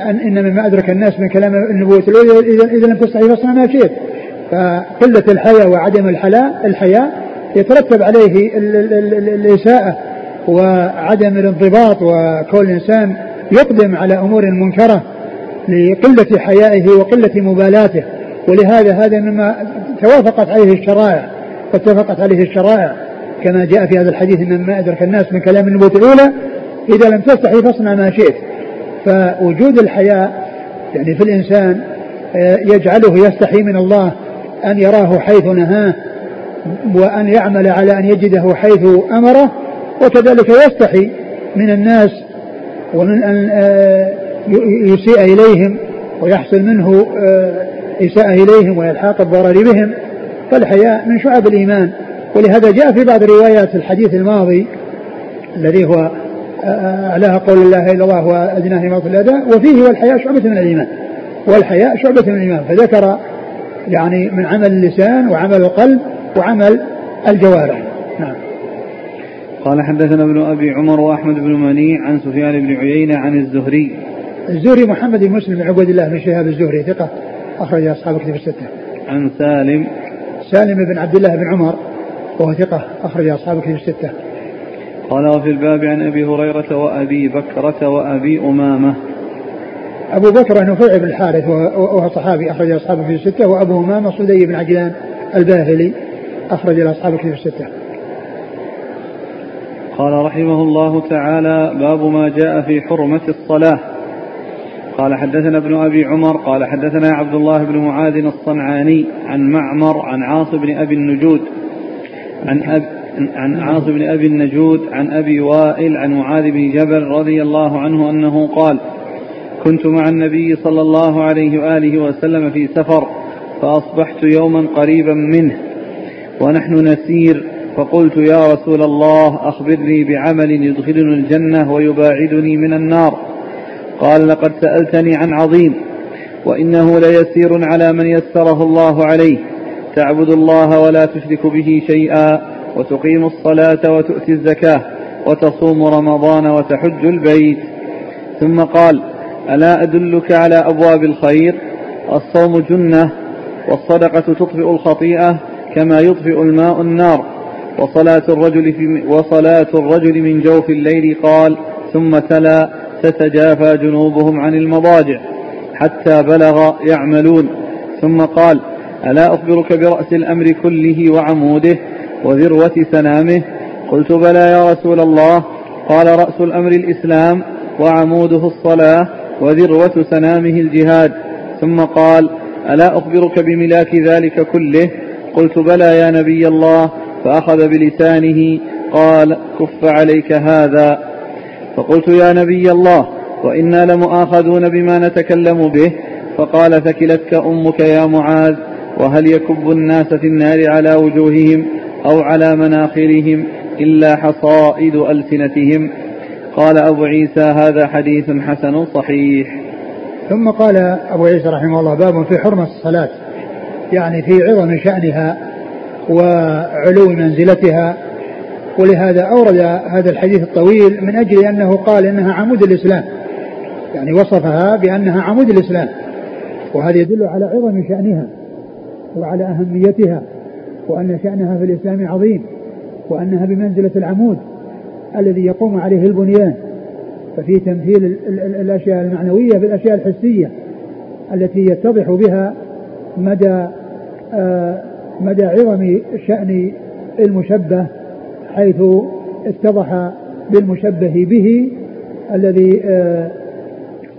أن إن مما أدرك الناس من كلام النبوة الأولى إذا إذا لم تستحي فاصنع ما شئت. فقلة الحياء وعدم الحياء الحياء يترتب عليه الإساءة وعدم الانضباط وكون الإنسان يقدم على أمور منكرة لقلة حيائه وقلة مبالاته. ولهذا هذا مما توافقت عليه الشرائع واتفقت عليه الشرائع كما جاء في هذا الحديث إن ما أدرك الناس من كلام النبوة الأولى إذا لم تستحي فاصنع ما شئت. فوجود الحياء يعني في الإنسان يجعله يستحي من الله أن يراه حيث نهاه وأن يعمل على أن يجده حيث أمره وكذلك يستحي من الناس ومن أن يسيء إليهم ويحصل منه إساءة إليهم وإلحاق الضرر بهم فالحياء من شعب الإيمان. ولهذا جاء في بعض روايات الحديث الماضي الذي هو أعلاها قول الله إلا الله وأدناه ما الأداء وفيه والحياء شعبة من الإيمان. والحياء شعبة من الإيمان. فذكر يعني من عمل اللسان وعمل القلب وعمل الجوارح. قال حدثنا ابن أبي عمر وأحمد بن منيع عن سفيان بن عيينة عن الزهري الزهري محمد بن مسلم بن عبد الله بن شهاب الزهري ثقة أخرج أصحاب كتب الستة. عن سالم سالم بن عبد الله بن عمر وهو ثقة أخرج أصحاب كتب الستة. قال وفي الباب عن أبي هريرة وأبي بكرة وأبي أمامة. أبو بكر نفيع بن الحارث وهو صحابي أخرج أصحاب كتب الستة وأبو أمامة صدي بن عجلان الباهلي أخرج أصحاب كتب الستة. قال رحمه الله تعالى باب ما جاء في حرمة الصلاة. قال حدثنا ابن أبي عمر قال حدثنا عبد الله بن معاذ الصنعاني عن معمر عن عاص بن أبي النجود عن أب عن عاص بن أبي النجود عن أبي وائل عن معاذ بن جبل رضي الله عنه أنه قال كنت مع النبي صلى الله عليه وآله وسلم في سفر فأصبحت يوما قريبا منه ونحن نسير فقلت يا رسول الله أخبرني بعمل يدخلني الجنة ويباعدني من النار. قال لقد سألتني عن عظيم وإنه ليسير على من يسره الله عليه. تعبد الله ولا تشرك به شيئا وتقيم الصلاة وتؤتي الزكاة وتصوم رمضان وتحج البيت. ثم قال ألا أدلك على أبواب الخير؟ الصوم جنة والصدقة تطفئ الخطيئة كما يطفئ الماء النار. وصلاة الرجل في وصلاة الرجل من جوف الليل قال ثم تلا تتجافى جنوبهم عن المضاجع حتى بلغ يعملون. ثم قال ألا أخبرك برأس الأمر كله وعموده وذروة سنامه؟ قلت بلى يا رسول الله. قال رأس الأمر الإسلام وعموده الصلاة وذروة سنامه الجهاد. ثم قال ألا أخبرك بملاك ذلك كله؟ قلت بلى يا نبي الله. فأخذ بلسانه قال كف عليك هذا. فقلت يا نبي الله وإنا لمؤاخذون بما نتكلم به. فقال ثكلتك أمك يا معاذ وهل يكب الناس في النار على وجوههم أو على مناخرهم إلا حصائد ألسنتهم؟ قال أبو عيسى هذا حديث حسن صحيح. ثم قال أبو عيسى رحمه الله باب في حرمة الصلاة يعني في عظم شأنها وعلو منزلتها ولهذا أورد هذا الحديث الطويل من أجل أنه قال إنها عمود الإسلام يعني وصفها بأنها عمود الإسلام وهذا يدل على عظم شأنها وعلى أهميتها وأن شأنها في الإسلام عظيم وأنها بمنزلة العمود الذي يقوم عليه البنيان ففي تمثيل الأشياء المعنوية بالأشياء الحسية التي يتضح بها مدى آه مدى عظم شأن المشبه حيث اتضح بالمشبه به الذي آه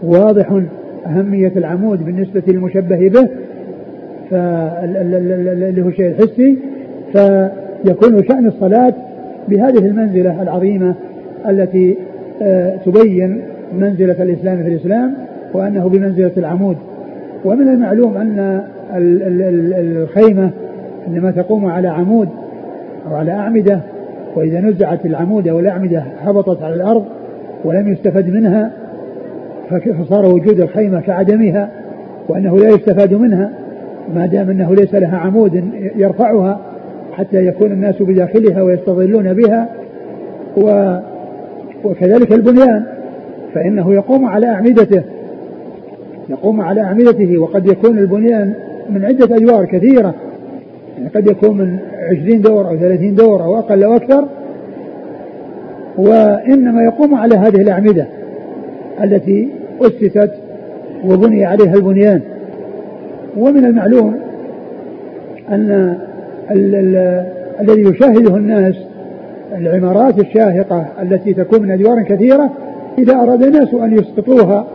واضح أهمية العمود بالنسبة للمشبه به اللي هو الشيء الحسي. فيكون شأن الصلاة بهذه المنزلة العظيمة التي آه، تبين منزلة الإسلام في الإسلام وأنه بمنزلة العمود. ومن المعلوم أن الخيمة إنما تقوم على عمود أو على أعمدة وإذا نزعت العمود أو الأعمدة هبطت على الأرض ولم يستفد منها فصار وجود الخيمة كعدمها وأنه لا يستفاد منها ما دام أنه ليس لها عمود يرفعها حتى يكون الناس بداخلها ويستظلون بها و وكذلك البنيان فإنه يقوم على أعمدته يقوم على أعمدته وقد يكون البنيان من عدة أدوار كثيرة يعني قد يكون من عشرين دور أو ثلاثين دور أو أقل أو أكثر وإنما يقوم على هذه الأعمدة التي أسست وبني عليها البنيان. ومن المعلوم أن الذي يشاهده الناس العمارات الشاهقة التي تكون من أدوار كثيرة إذا أراد الناس أن يسقطوها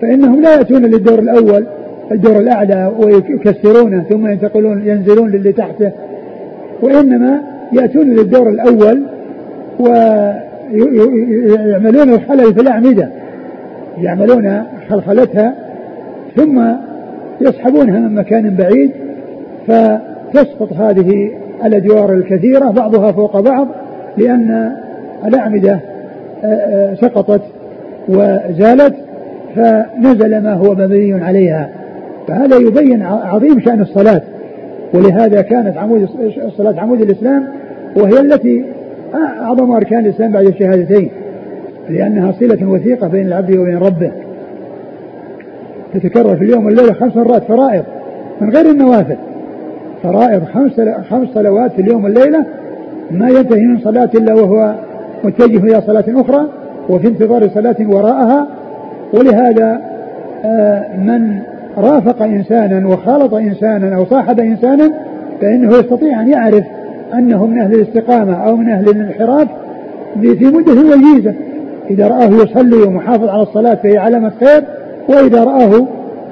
فإنهم لا يأتون للدور الأول الدور الأعلى ويكسرونه ثم ينتقلون ينزلون للي تحته. وإنما يأتون للدور الأول ويعملون الخلل في الأعمدة. يعملون خلخلتها ثم يسحبونها من مكان بعيد. فتسقط هذه الأدوار الكثيرة بعضها فوق بعض لأن الأعمدة آه، آه، سقطت وزالت فنزل ما هو مبني عليها. فهذا يبين عظيم شأن الصلاة. ولهذا كانت عمود الصلاة عمود الإسلام وهي التي أعظم أركان الإسلام بعد الشهادتين لأنها صلة وثيقة بين العبد وبين ربه. تتكرر في اليوم والليلة خمس مرات فرائض من غير النوافل. فرائض خمس خمس صلوات في اليوم والليلة ما ينتهي من صلاة إلا وهو متجه إلى صلاة أخرى وفي انتظار صلاة وراءها. ولهذا آه، من رافق إنسانا وخالط إنسانا أو صاحب إنسانا فإنه يستطيع أن يعرف أنه من أهل الاستقامة أو من أهل الانحراف في مدة وجيزة. إذا رآه يصلي ومحافظ على الصلاة فهي علامة خير وإذا رآه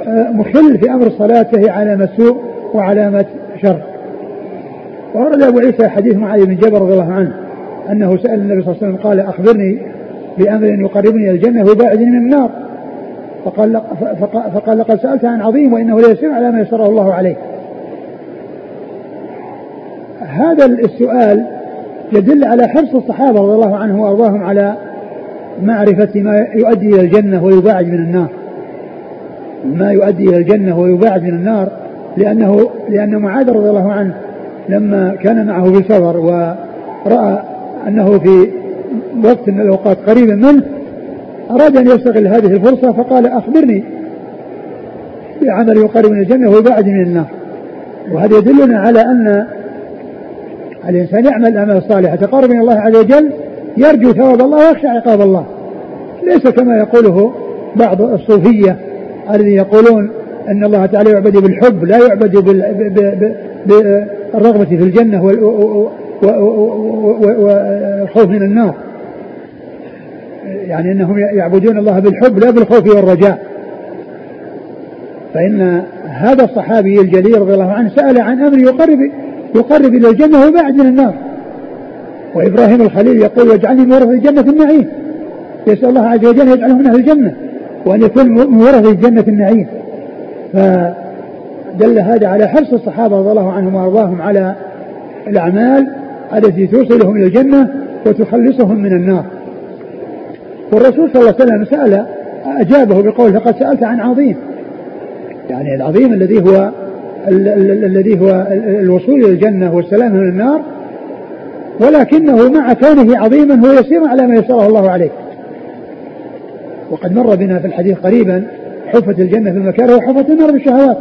آه، مخل في أمر الصلاة فهي علامة سوء وعلامة شر. وورد أبو عيسى حديث معاذ بن جبل رضي الله عنه أنه سأل النبي صلى الله عليه وسلم قال أخبرني بأمر يقربني إلى الجنة ويباعدني من النار. فقال فقال لقد سألت عن عظيم وإنه ليسير على ما يسره الله عليه. هذا السؤال يدل على حرص الصحابة رضي الله عنهم وأرضاهم على معرفة ما يؤدي إلى الجنة ويباعد من النار. ما يؤدي إلى الجنة ويباعد من النار لأنه لأن معاذ رضي الله عنه لما كان معه في سفر ورأى أنه في وقت من الأوقات قريب منه أراد أن يستغل هذه الفرصة فقال أخبرني بعمل يقرب من الجنة ويباعد من النار وهذا يدلنا على أن الإنسان يعمل الأعمال الصالحة تقرب من الله عز وجل يرجو ثواب الله ويخشى عقاب الله ليس كما يقوله بعض الصوفية الذي يقولون أن الله تعالى يعبد بالحب لا يعبد بالرغبة في الجنة والخوف من النار يعني أنهم يعبدون الله بالحب لا بالخوف والرجاء. فإن هذا الصحابي الجليل رضي الله عنه سأل عن أمر يقرب يقرب إلى الجنة ويبعد من النار. وإبراهيم الخليل يقول واجعلني من الجنة النعيم. يسأل الله عز وجل يجعله من أهل الجنة وأن يكون من الجنة النعيم. فدل هذا على حرص الصحابة رضي الله عنهم وأرضاهم على الأعمال التي توصلهم إلى الجنة وتخلصهم من النار. والرسول صلى الله عليه وسلم سأل أجابه بقول لقد سألت عن عظيم. يعني العظيم الذي هو الذي هو الوصول إلى الجنة والسلام من النار ولكنه مع كونه عظيما هو يسير على ما يسره الله عليه. وقد مر بنا في الحديث قريبا حفت الجنة بالمكاره وحفت النار بالشهوات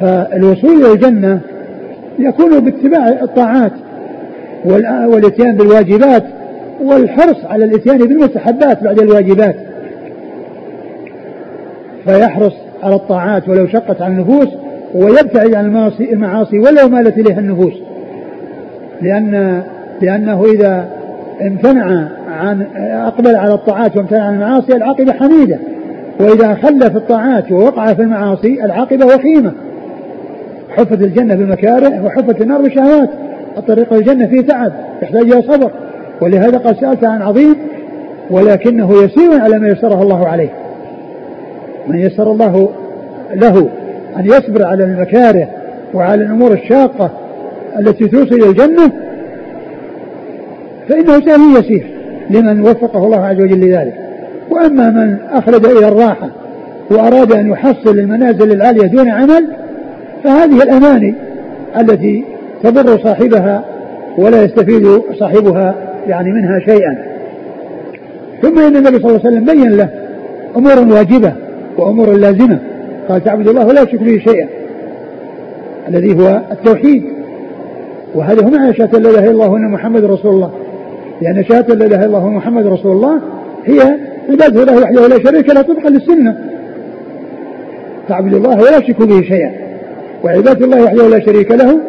فالوصول إلى الجنة يكون باتباع الطاعات والإتيان بالواجبات والحرص على الإتيان بالمستحبات بعد الواجبات. فيحرص على الطاعات ولو شقت على النفوس ويبتعد عن المعاصي, ولو مالت إليها النفوس. لأن لأنه إذا امتنع عن أقبل على الطاعات وامتنع عن المعاصي العاقبة حميدة. وإذا خل في الطاعات ووقع في المعاصي العاقبة وخيمة. حفت الجنة بالمكاره وحفت النار بالشهوات الطريق الجنة فيه تعب يحتاج إلى صبر. ولهذا قد سألت عن عظيم ولكنه يسير على ما يسره الله عليه. من يسر الله له أن يصبر على المكاره وعلى الأمور الشاقة التي توصل إلى الجنة فإنه سهل يسير لمن وفقه الله عز وجل لذلك. وأما من أخلد إلى الراحة وأراد أن يحصل المنازل العالية دون عمل فهذه الأماني التي تضر صاحبها ولا يستفيد صاحبها يعني منها شيئا. ثم إن النبي صلى الله عليه وسلم بين له أمور واجبة وأمور لازمة. قال تعبد الله ولا تشرك به شيئا. الذي هو التوحيد. وهذا هو معنى شهادة لا إله إلا الله وأن محمد رسول الله. لأن شهادة لا إله إلا الله محمد رسول الله هي عبادة الله وحده لا شريك له طبقا للسنة. تعبد الله ولا تشرك به شيئا. وعبادة الله وحده لا شريك له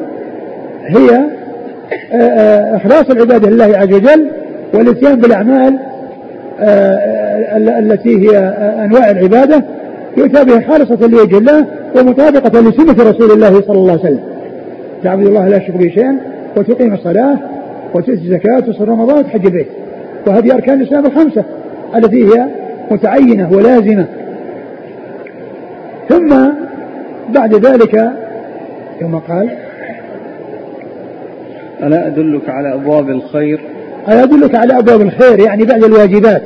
هي إخلاص العبادة لله عز وجل والإتيان بالأعمال آه، التي هي أنواع العبادة يؤتى بها خالصة لوجه الله ومطابقة لسنة رسول الله صلى الله عليه وسلم. تعبد الله لا تشرك به شيئا. وتقيم الصلاة وتؤتي الزكاة وتصوم رمضان وتحج البيت. وهذه أركان الإسلام الخمسة التي هي متعينة ولازمة. ثم بعد ذلك ثم قال ألا أدلك على أبواب الخير؟ ألا أدلك على أبواب الخير يعني بعد الواجبات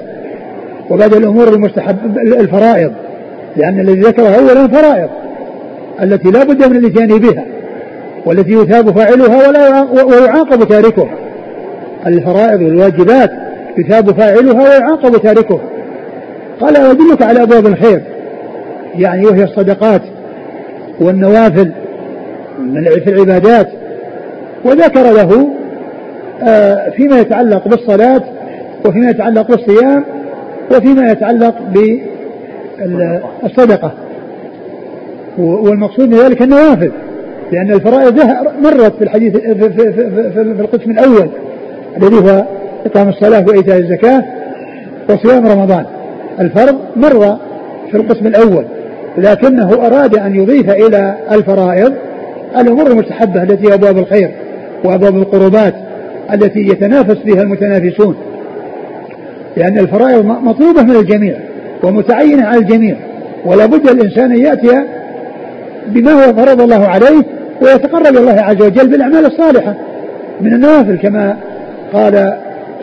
وبعد الأمور المستحب الفرائض لأن الذي ذكره أولا الفرائض التي لا بد من الإتيان بها والتي يثاب فاعلها ولا ويعاقب تاركها. الفرائض والواجبات يثاب فاعلها ويعاقب تاركها. قال أدلك على أبواب الخير يعني وهي الصدقات والنوافل في العبادات وذكر له آه، فيما يتعلق بالصلاة وفيما يتعلق بالصيام وفيما يتعلق بالصدقة. والمقصود من ذلك النوافل لأن الفرائض مرت في الحديث في, القسم الأول الذي هو إقام الصلاة وإيتاء الزكاة وصيام رمضان. الفرض مر في القسم الأول لكنه أراد أن يضيف إلى الفرائض الأمور المستحبة التي هي أبواب الخير. وأبواب القربات التي يتنافس فيها المتنافسون. لأن الفرائض مطلوبة من الجميع ومتعينة على الجميع ولا بد الإنسان أن يأتي بما هو فرض الله عليه ويتقرب الله عز وجل بالأعمال الصالحة من النوافل كما قال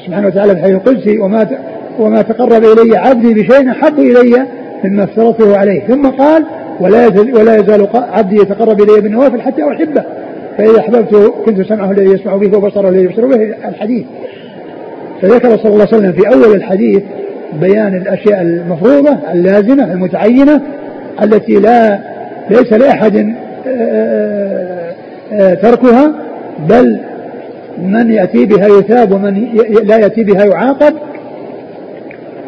سبحانه وتعالى في الحديث القدسي وما وما تقرب إلي عبدي بشيء أحب إلي مما افترضته عليه. ثم قال ولا ولا يزال عبدي يتقرب إلي بالنوافل حتى أحبه. فإذا أحببته كنت سمعه الذي يسمع به وبصره الذي يبصر به الحديث. فذكر صلى الله عليه وسلم في أول الحديث بيان الأشياء المفروضة اللازمة المتعينة التي لا ليس لأحد آه، آه، آه، تركها بل من يأتي بها يثاب ومن لا يأتي بها يعاقب.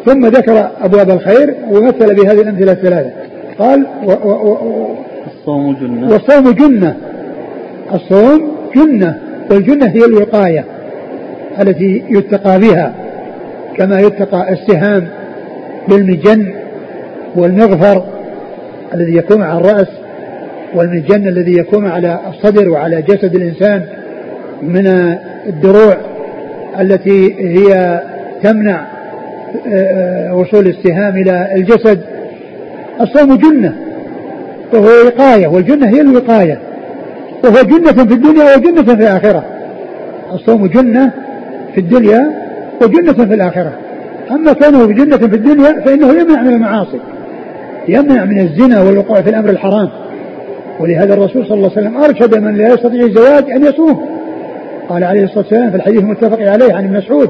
ثم ذكر أبواب الخير ومثل بهذه الأمثلة الثلاثة. قال و و و الصوم جنة. والصوم جنة. الصوم جنة والجنة هي الوقاية التي يتقى بها كما يتقى السهام بالمجن والمغفر الذي يكون على الرأس والمجن الذي يكون على الصدر وعلى جسد الإنسان من الدروع التي هي تمنع آه، وصول السهام إلى الجسد. الصوم جنة وهو وقاية والجنة هي الوقاية. وهو جنة في الدنيا وجنة في الآخرة. الصوم جنة في الدنيا وجنة في الآخرة. أما كونه جنة في الدنيا فإنه يمنع من المعاصي يمنع من الزنا والوقوع في الأمر الحرام. ولهذا الرسول صلى الله عليه وسلم أرشد من لا يستطيع الزواج أن يصوم. قال عليه الصلاة والسلام في الحديث المتفق عليه عن ابن مسعود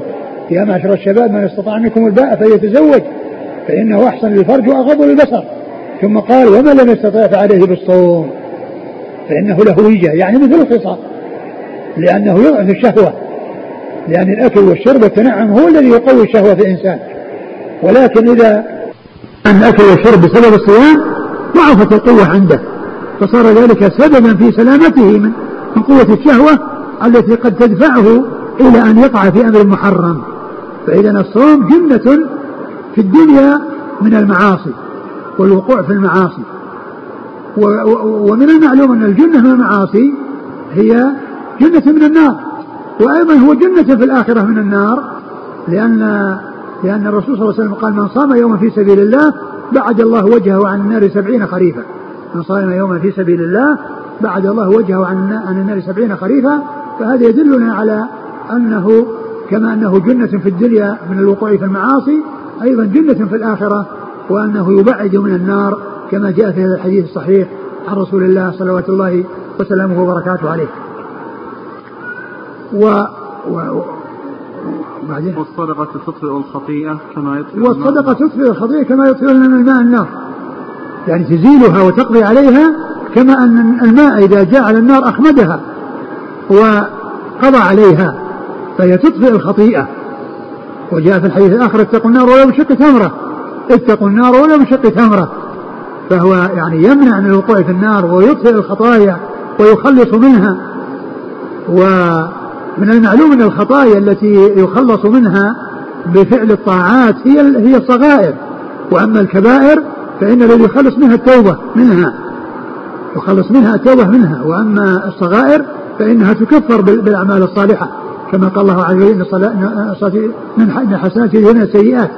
يا معشر الشباب من استطاع منكم الباء فليتزوج فإنه أحسن للفرج وأغض للبصر ثم قال ومن لم يستطع فعليه بالصوم. فإنه له وجه يعني مثل الخصام. لأنه يضعف الشهوة. لأن الأكل والشرب والتنعم هو الذي يقوي الشهوة في الإنسان. ولكن إذا أن الأكل والشرب بسبب الصيام ضعفت القوة عنده. فصار ذلك سببا في سلامته من قوة الشهوة التي قد تدفعه إلى أن يقع في أمر محرم. فإذا الصوم جنة في الدنيا من المعاصي والوقوع في المعاصي. ومن المعلوم أن الجنة من المعاصي هي جنة من النار وأيضا هو جنة في الآخرة من النار لأن لأن الرسول صلى الله عليه وسلم قال من صام يوما في سبيل الله بعد الله وجهه عن النار سبعين خريفا. من صام يوما في سبيل الله بعد الله وجهه عن عن النار سبعين خريفا فهذا يدلنا على أنه كما أنه جنة في الدنيا من الوقوع في المعاصي أيضا جنة في الآخرة وأنه يبعد من النار كما جاء في هذا الحديث الصحيح عن رسول الله صلوات الله وسلامه وبركاته عليه. و, و... بعدين. والصدقة تطفئ الخطيئة كما يطفئ والصدقة تطفئ الخطيئة كما يطفئ من الماء النار. يعني تزيلها وتقضي عليها كما أن الماء إذا جاء على النار أخمدها وقضى عليها فهي تطفئ الخطيئة. وجاء في الحديث الآخر اتقوا النار ولو بشق تمرة. اتقوا النار ولو بشق تمرة. فهو يعني يمنع من الوقوع في النار ويطفئ الخطايا ويخلص منها. ومن المعلوم أن الخطايا التي يخلص منها بفعل الطاعات هي هي الصغائر. وأما الكبائر فإن الذي يخلص منها التوبة منها. يخلص منها التوبة منها. وأما الصغائر فإنها تكفر بالأعمال الصالحة. كما قال الله عز وجل إن إن الحسنات يذهبن السيئات.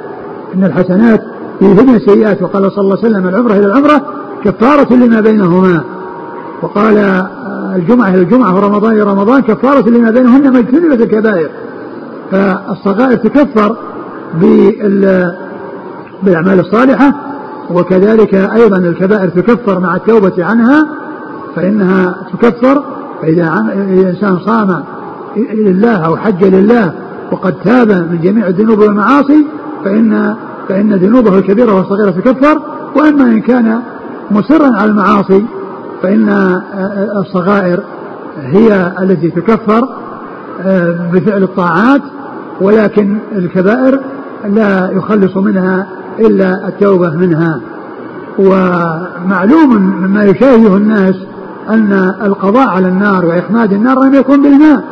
إن الحسنات يذهبن السيئات. وقال صلى الله عليه وسلم العمرة إلى العمرة كفارة لما بينهما. وقال آه، الجمعة إلى الجمعة ورمضان إلى رمضان كفارة لما بينهن ما اجتنبت الكبائر. فالصغائر تكفر بالأعمال الصالحة وكذلك أيضا الكبائر تكفر مع التوبة عنها فإنها تكفر فإذا الإنسان صام لله أو حج لله وقد تاب من جميع الذنوب والمعاصي فإن فإن ذنوبه الكبيرة والصغيرة تكفر وأما إن كان مصرا على المعاصي فإن الصغائر هي التي تكفر آه، بفعل الطاعات ولكن الكبائر لا يخلص منها إلا التوبة منها. ومعلوم مما يشاهده الناس أن القضاء على النار وإخماد النار لم يكن بالماء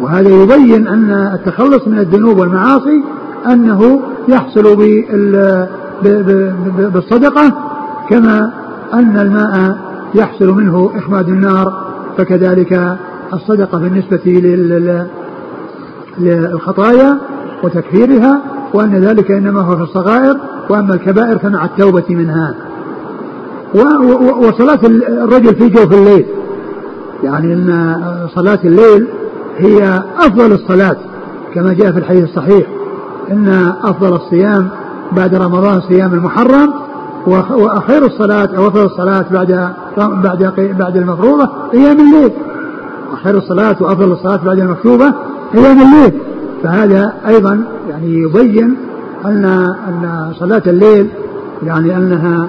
وهذا يبين أن التخلص من الذنوب والمعاصي أنه يحصل بالصدقة كما أن الماء يحصل منه إخماد النار فكذلك الصدقة بالنسبة للخطايا وتكفيرها وأن ذلك إنما هو في الصغائر وأما الكبائر فمع التوبة منها. وصلاة الرجل في جوف الليل. يعني أن صلاة الليل هي أفضل الصلاة كما جاء في الحديث الصحيح. إن أفضل الصيام بعد رمضان صيام المحرم وخير الصلاة أو أفضل الصلاة بعد بعد بعد المفروضة أيام الليل. وخير الصلاة وأفضل الصلاة بعد المكتوبة أيام الليل. فهذا أيضا يعني يبين أن أن صلاة الليل يعني أنها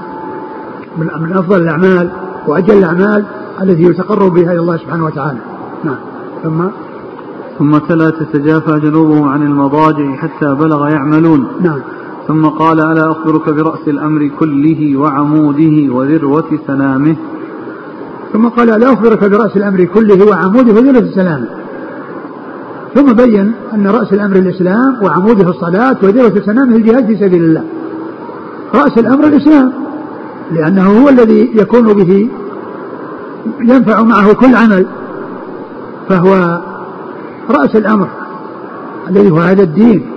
من من أفضل الأعمال وأجل الأعمال التي يتقرب بها إلى الله سبحانه وتعالى. نعم. ثم ثم تلا تتجافى جنوبهم عن المضاجع حتى بلغ يعملون. نعم. ثم قال ألا أخبرك برأس الأمر كله وعموده وذروة سنامه ثم قال ألا أخبرك برأس الأمر كله وعموده وذروة سنامه ثم بين أن رأس الأمر الإسلام وعموده الصلاة وذروة سنامه الجهاد في سبيل الله. رأس الأمر الإسلام لأنه هو الذي يكون به ينفع معه كل عمل. فهو رأس الأمر الذي هو هذا الدين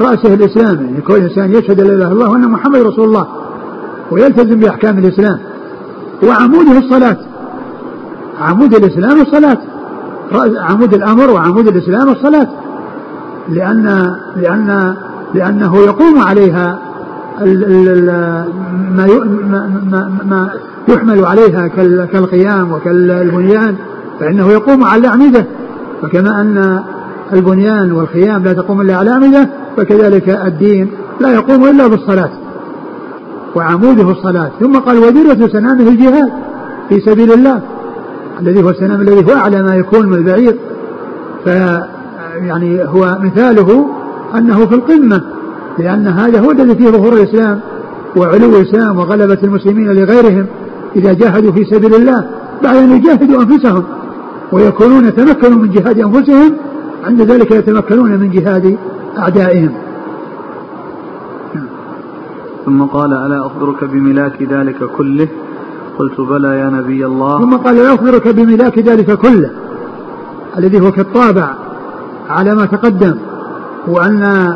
رأسه الإسلام يعني كل إنسان يشهد لا إله إلا الله وأن محمد رسول الله ويلتزم بأحكام الإسلام. وعموده الصلاة. عمود الإسلام الصلاة. عمود الأمر وعمود الإسلام الصلاة. لأن لأن لأنه يقوم عليها ما ما يحمل عليها كالقيام وكالبنيان فإنه يقوم على الأعمدة فكما أن البنيان والخيام لا تقوم إلا على أعمدة فكذلك الدين لا يقوم إلا بالصلاة. وعموده الصلاة. ثم قال وذروة سنامه الجهاد في سبيل الله الذي هو السنام الذي هو أعلى ما يكون من البعير. ف يعني هو مثاله أنه في القمة لأن هذا هو الذي فيه ظهور الإسلام وعلو الإسلام وغلبة المسلمين لغيرهم إذا جاهدوا في سبيل الله بعد أن يجاهدوا أنفسهم. ويكونون تمكنوا من جهاد أنفسهم عند ذلك يتمكنون من جهاد أعدائهم. ثم قال ألا أخبرك بملاك ذلك كله؟ قلت بلى يا نبي الله. ثم قال لا أخبرك بملاك ذلك كله الذي هو كالطابع على ما تقدم وأن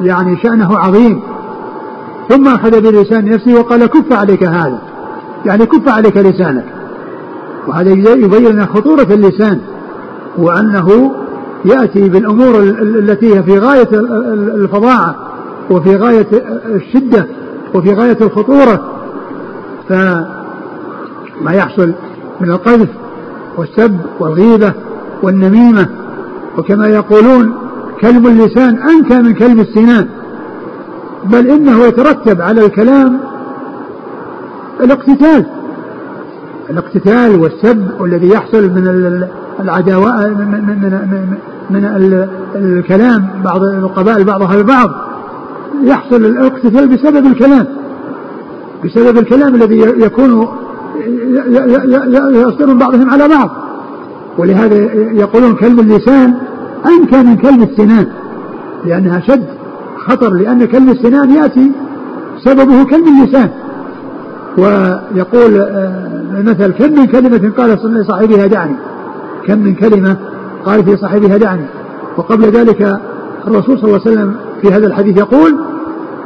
يعني شأنه عظيم. ثم أخذ بلسان نفسه وقال كف عليك هذا. يعني كف عليك لسانك. وهذا يبين خطورة اللسان وأنه يأتي بالأمور التي هي في غاية الفظاعة وفي غاية الشدة وفي غاية الخطورة. فما يحصل من القذف والسب والغيبة والنميمة. وكما يقولون كلم اللسان أنكى من كلم السنان بل إنه يترتب على الكلام الاقتتال. الاقتتال والسب والذي يحصل من العداوة من, من, من, من الكلام بعض القبائل بعضها البعض يحصل الاقتتال بسبب الكلام. بسبب الكلام الذي يكون يصدر بعضهم على بعض. ولهذا يقولون كلم اللسان أنكى من كلم السنان لأنها شد خطر لأن كلم السنان يأتي سببه كلم اللسان. ويقول مثل كم من كلمة قال لصاحبها دعني؟ كم من كلمة قال في صاحبها دعني؟ وقبل ذلك الرسول صلى الله عليه وسلم في هذا الحديث يقول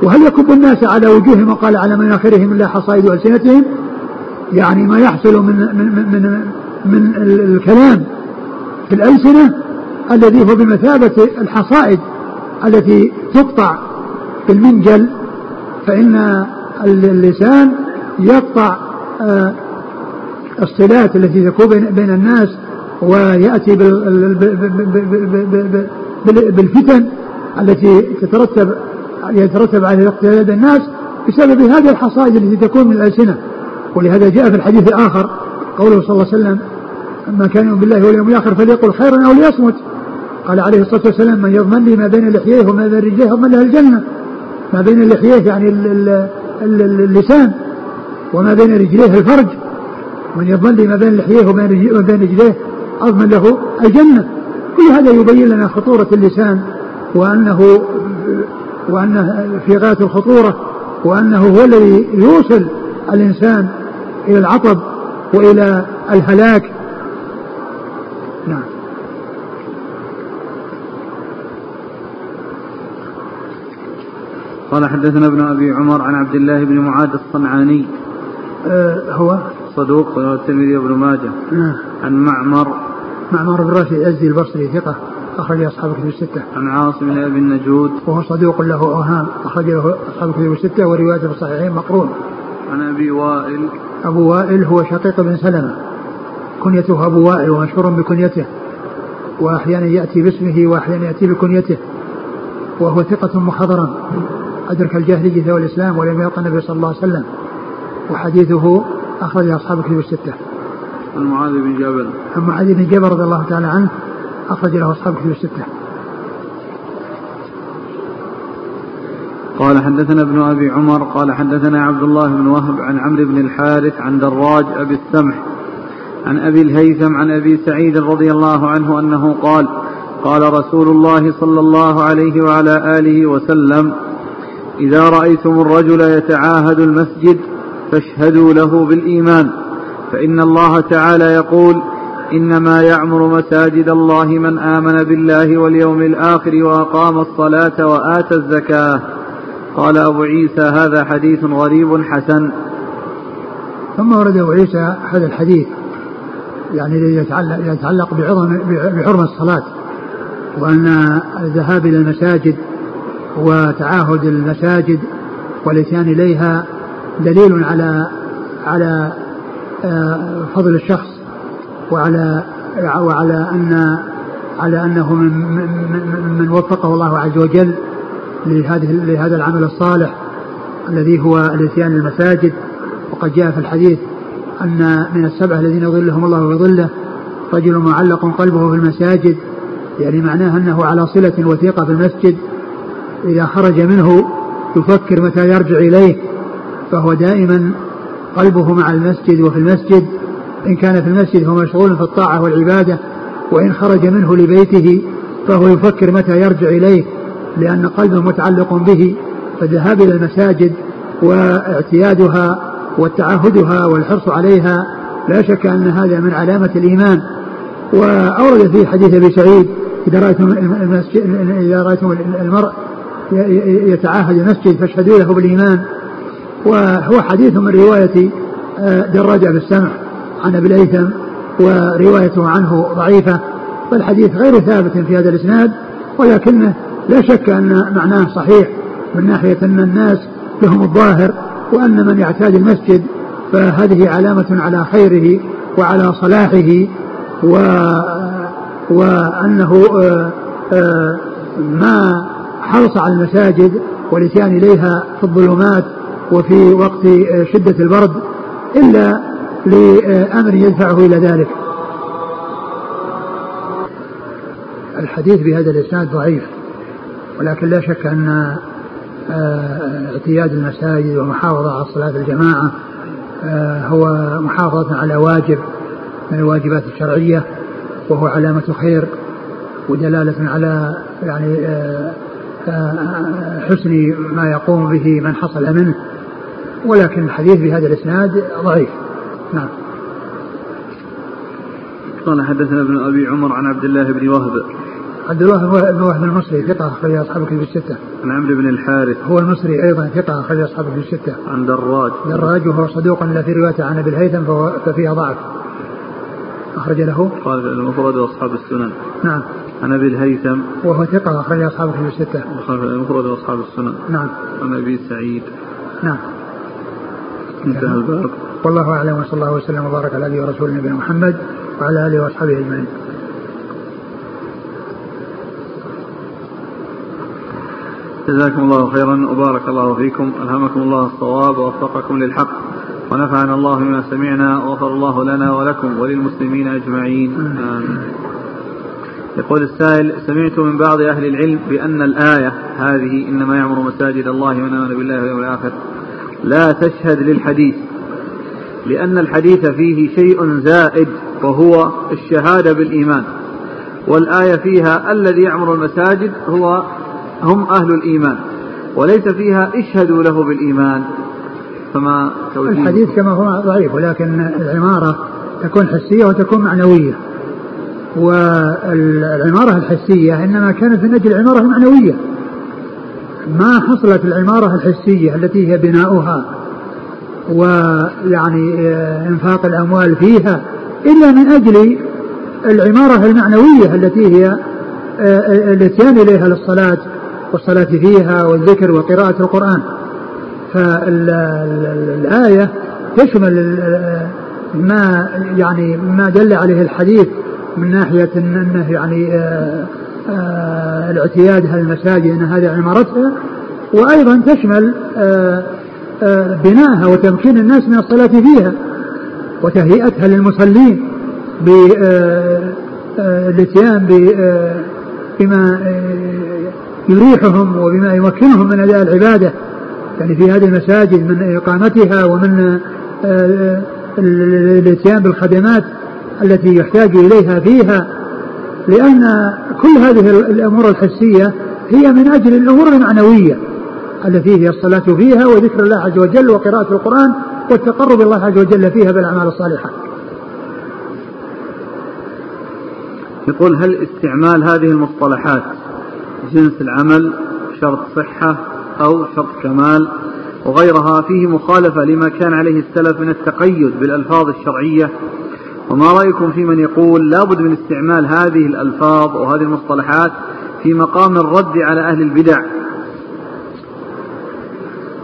وهل يكب الناس على وجوههم وقال على مناخرهم إلا حصائد السنتهم يعني ما يحصل من من من من الكلام في الألسنة الذي هو بمثابة الحصائد التي تقطع بالمنجل فإن اللسان يقطع آه، الصلات التي تكون بين الناس ويأتي بالفتن التي تترتب يترتب على الاقتداء الناس بسبب هذه الحصائد التي تكون من الألسنة. ولهذا جاء في الحديث الآخر قوله صلى الله عليه وسلم كان يؤمن بالله واليوم الآخر فليقل خيرا أو ليصمت. قال عليه الصلاة والسلام من يضمن لي ما بين لحييه وما بين رجليه يضمن له الجنة. ما بين لحييه يعني اللسان وما بين رجليه الفرج. من يضمن لي ما بين لحييه وما بين رجليه أضمن له الجنة. كل هذا يبين لنا خطورة اللسان وأنه وأنه في غاية الخطورة وأنه هو الذي يوصل الإنسان إلى العطب وإلى الهلاك. نعم. قال حدثنا ابن أبي عمر عن عبد الله بن معاذ الصنعاني أه هو صدوق الترمذي وابن ماجه. نعم. عن معمر. معمر بن راشد الأزدي البصري ثقة أخرج أصحاب الكتب الستة. عن عاصم بن أبي النجود. وهو صدوق له أوهام أخرج له أصحاب الكتب الستة وروايته في الصحيحين مقرون. عن أبي وائل. أبو وائل هو شقيق بن سلمة. كنيته أبو وائل ومشهور بكنيته. وأحيانا يأتي باسمه وأحيانا يأتي بكنيته. وهو ثقة مخضرم. أدرك الجاهلية والإسلام ولم يلقى النبي صلى الله عليه وسلم. وحديثه أخرج أصحاب الكتب الستة. عن معاذ بن جبل. عن معاذ بن جبل رضي الله تعالى عنه أخرج له أصحاب كتب الستة. قال حدثنا ابن أبي عمر قال حدثنا عبد الله بن وهب عن عمرو بن الحارث عن دراج أبي السمح عن أبي الهيثم عن أبي سعيد رضي الله عنه أنه قال قال رسول الله صلى الله عليه وعلى آله وسلم إذا رأيتم الرجل يتعاهد المسجد فاشهدوا له بالإيمان. فإن الله تعالى يقول إنما يعمر مساجد الله من آمن بالله واليوم الآخر وأقام الصلاة وآتى الزكاة. قال أبو عيسى هذا حديث غريب حسن. ثم ورد أبو عيسى هذا الحديث يعني يتعلق, يتعلق بعظم بحرمة الصلاة وأن الذهاب إلى المساجد وتعاهد المساجد والإتيان إليها دليل على على آه، فضل الشخص وعلى وعلى أن على أنه من, من, من وفقه الله عز وجل لهذه لهذا العمل الصالح الذي هو الاتيان المساجد. وقد جاء في الحديث أن من السبعه الذين يظلهم الله في ظله رجل معلق قلبه في المساجد يعني معناه أنه على صلة وثيقة في المسجد إذا خرج منه يفكر متى يرجع إليه. فهو دائما قلبه مع المسجد وفي المسجد. إن كان في المسجد فهو مشغول في الطاعة والعبادة وإن خرج منه لبيته فهو يفكر متى يرجع إليه لأن قلبه متعلق به فالذهاب إلى المساجد واعتيادها والتعهدها والحرص عليها لا شك أن هذا من علامة الإيمان. وأورد في حديث أبي سعيد إذا رأيتم إذا رأيتم المرء يتعاهد المسجد فاشهدوا له بالإيمان. وهو حديث من رواية آه، دراج أبي السمع عن أبي الأيثم وروايته عنه ضعيفة فالحديث غير ثابت في هذا الإسناد ولكنه لا شك أن معناه صحيح من ناحية أن الناس لهم الظاهر وأن من يعتاد المسجد فهذه علامة على خيره وعلى صلاحه و وأنه آه، آه، ما حرص على المساجد والإتيان إليها في الظلمات وفي وقت شدة البرد إلا لأمر يدفعه إلى ذلك. الحديث بهذا الإسناد ضعيف ولكن لا شك أن آه، اعتياد المساجد والمحافظة على صلاة الجماعة آه، هو محافظة على واجب من الواجبات الشرعية وهو علامة خير ودلالة على يعني آه، حسن ما يقوم به من حصل منه. ولكن الحديث بهذا الإسناد ضعيف نعم قال حدثنا ابن أبي عمر عن عبد الله بن وهب عبد الله بن وهب المصري ثقة أخرج أصحاب الكتب الستة. عن عمرو بن الحارث. هو المصري أيضا ثقة أخرج أصحاب الكتب الستة. عن دراج. دراج وهو صدوق إلا في روايته عن أبي الهيثم ففيها ضعف. أخرج له. الأدب المفرد وأصحاب السنن. نعم. عن أبي الهيثم. وهو ثقة أخرج أصحاب الكتب الستة. المفرد وأصحاب السنن. نعم. عن أبي سعيد. نعم. انتهى الباب. والله أعلم وصلى الله وسلم وبارك على عبده ورسوله نبينا محمد وعلى آله وأصحابه أجمعين. جزاكم الله خيرا وبارك الله فيكم. ألهمكم الله الصواب ووفقكم للحق. ونفعنا الله بما سمعنا وغفر الله لنا ولكم وللمسلمين أجمعين. آمين. يقول السائل سمعت من بعض أهل العلم بأن الآية هذه إنما يعمر مساجد الله من آمن بالله واليوم الآخر. لا تشهد للحديث لأن الحديث فيه شيء زائد وهو الشهادة بالإيمان. والآية فيها الذي يعمر المساجد هو هم أهل الإيمان وليس فيها اشهدوا له بالإيمان. فما الحديث كما هو ضعيف ولكن العمارة تكون حسية وتكون معنوية. والعمارة الحسية إنما كانت من أجل العمارة المعنوية ما حصلت العمارة الحسية التي هي بناؤها ويعني إنفاق الأموال فيها إلا من أجل العمارة المعنوية التي هي الاتيان إليها للصلاة والصلاة فيها والذكر وقراءة القرآن. فالآية تشمل ما يعني ما دل عليه الحديث من ناحية أنه يعني آه، آه، الاعتياد على المساجد أن هذه عمارتها وأيضا تشمل آه، بناءها وتمكين الناس من الصلاة فيها وتهيئتها للمصلين بالاتيان بما يريحهم وبما يمكنهم من أداء العبادة. يعني في هذه المساجد من إقامتها ومن الإتيان بالخدمات التي يحتاج إليها فيها. لأن كل هذه الأمور الحسية هي من أجل الأمور المعنوية التي هي الصلاة فيها وذكر الله عز وجل وقراءة القرآن والتقرب الله عز وجل فيها بالأعمال الصالحة. يقول هل استعمال هذه المصطلحات جنس العمل شرط صحة أو شرط كمال وغيرها فيه مخالفة لما كان عليه السلف من التقيد بالألفاظ الشرعية وما رأيكم في من يقول لابد من استعمال هذه الألفاظ وهذه المصطلحات في مقام الرد على أهل البدع؟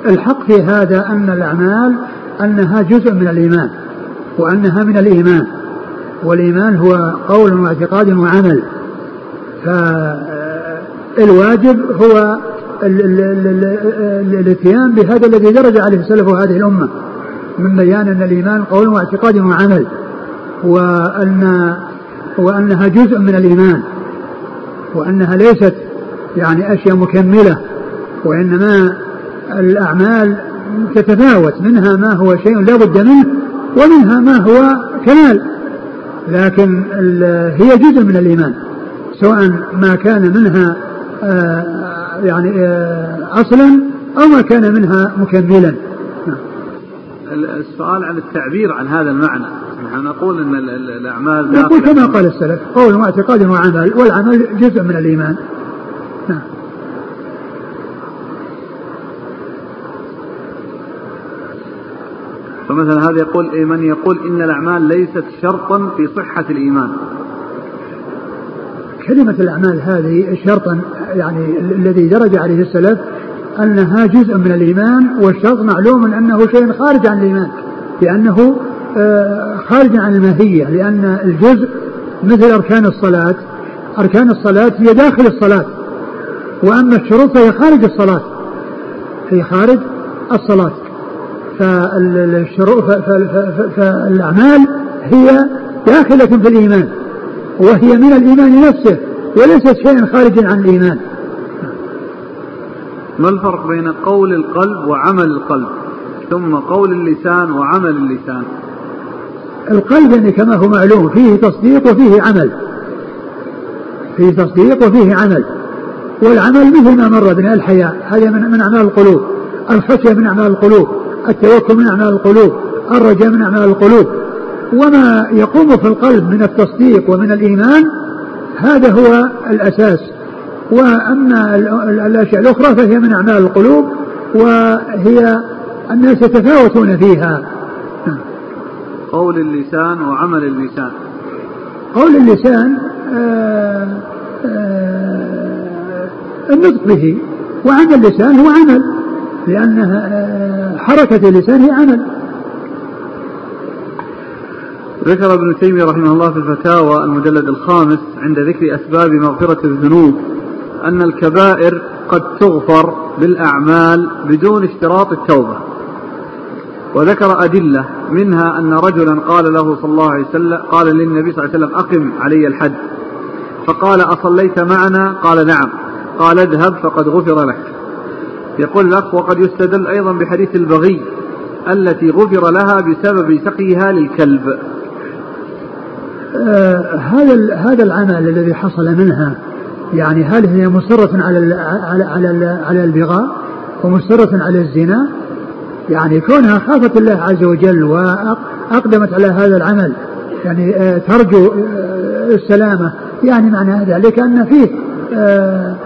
الحق في هذا أن الأعمال أنها جزء من الإيمان وأنها من الإيمان والإيمان هو قول واعتقاد وعمل. فالواجب هو الاتيان بهذا الذي درج عليه السلف هذه الأمة من بيان أن الإيمان قول واعتقاد وعمل. وأن وأنها جزء من الإيمان وأنها ليست يعني أشياء مكملة وإنما الأعمال تتفاوت منها ما هو شيء لا بد منه ومنها ما هو كمال لكن هي جزء من الإيمان سواء ما كان منها آه، يعني آه، أصلا أو ما كان منها مكملا. السؤال عن التعبير عن هذا المعنى. نحن نقول إن الأعمال نقول كما قال السلف قول واعتقاد وعمل والعمل جزء من الإيمان. نعم. فمثلا هذا يقول إيه من يقول إن الأعمال ليست شرطا في صحة الإيمان. كلمة الأعمال هذه شرطا يعني الذي درج عليه السلف أنها جزء من الإيمان والشرط معلوم أنه شيء خارج عن الإيمان لأنه آه، خارج عن الماهية لأن الجزء مثل أركان الصلاة أركان الصلاة هي داخل الصلاة وأما الشروط فهي خارج الصلاة هي خارج الصلاة. فالأعمال هي داخلة في الإيمان وهي من الإيمان نفسه وليست شيئا خارجا عن الإيمان. ما الفرق بين قول القلب وعمل القلب؟ ثم قول اللسان وعمل اللسان. القلب يعني كما هو معلوم فيه تصديق وفيه عمل. فيه تصديق وفيه عمل. والعمل مثل ما مر بنا الحياء هذا من من أعمال القلوب. الخشيه من أعمال القلوب. التوكل من أعمال القلوب. الرجاء من أعمال القلوب. وما يقوم في القلب من التصديق ومن الإيمان هذا هو الأساس. وأما الأشياء الأخرى فهي من أعمال القلوب وهي الناس يتفاوتون فيها. قول اللسان وعمل اللسان. قول اللسان آآ آه، آآ آه، النطق به. وعمل اللسان هو عمل لأن آه، حركة اللسان هي عمل. ذكر ابن تيمية رحمه الله في الفتاوى المجلد الخامس عند ذكر أسباب مغفرة الذنوب أن الكبائر قد تغفر بالأعمال بدون اشتراط التوبة. وذكر أدلة منها أن رجلا قال له صلى الله عليه وسلم قال للنبي صلى الله عليه وسلم أقم علي الحد. فقال أصليت معنا؟ قال نعم. قال اذهب فقد غفر لك. يقول الأخ وقد يستدل أيضا بحديث البغي التي غفر لها بسبب سقيها للكلب. آه هذا هذا العمل الذي حصل منها يعني هل هي مصرة على على على, على البغاء ومصرة على الزنا يعني كونها خافت الله عز وجل وأقدمت على هذا العمل يعني آه، ترجو آه، السلامة يعني معنى ذلك أن فيه آه،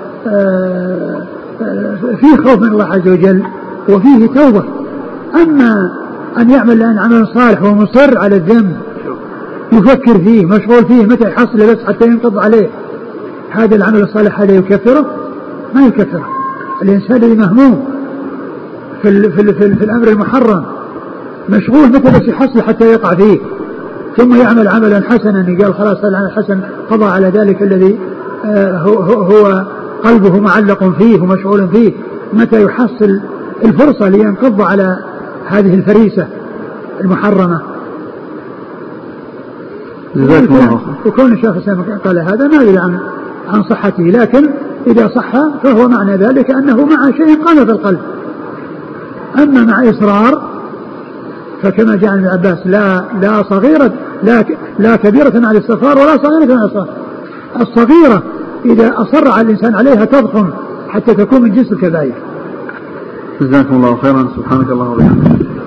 فيه خوف من الله عز وجل وفيه توبة. أما أن يعمل الآن عمل صالح ومصر على الذنب يفكر فيه مشغول فيه متى يحصل بس حتى ينقض عليه هذا العمل الصالح هذا يكفره؟ ما يكفره. الإنسان الذي مهموم. في, ال في, ال في, ال في الأمر المحرم. مشغول متى بس يحصل حتى يقع فيه. ثم يعمل عملا حسنا. قال خلاص العمل الحسن قضى على ذلك الذي آه، هو, هو قلبه معلق فيه ومشغول فيه. متى يحصل الفرصة لينقض على هذه الفريسة المحرمة؟ جزاكم الله وكون الشيخ الاسلام قال هذا ما أدري عن عن صحته. لكن إذا صح فهو معنى ذلك أنه مع شيء قام في القلب. أما مع إصرار فكما جاء عن عباس لا لا صغيرة لا لا كبيرة مع الاستغفار ولا صغيرة مع الإصرار الصغيرة إذا أصر على الإنسان عليها تضخم حتى تكون من جنس الكبائر. جزاكم الله خيرا. سبحانك اللهم وبحمدك.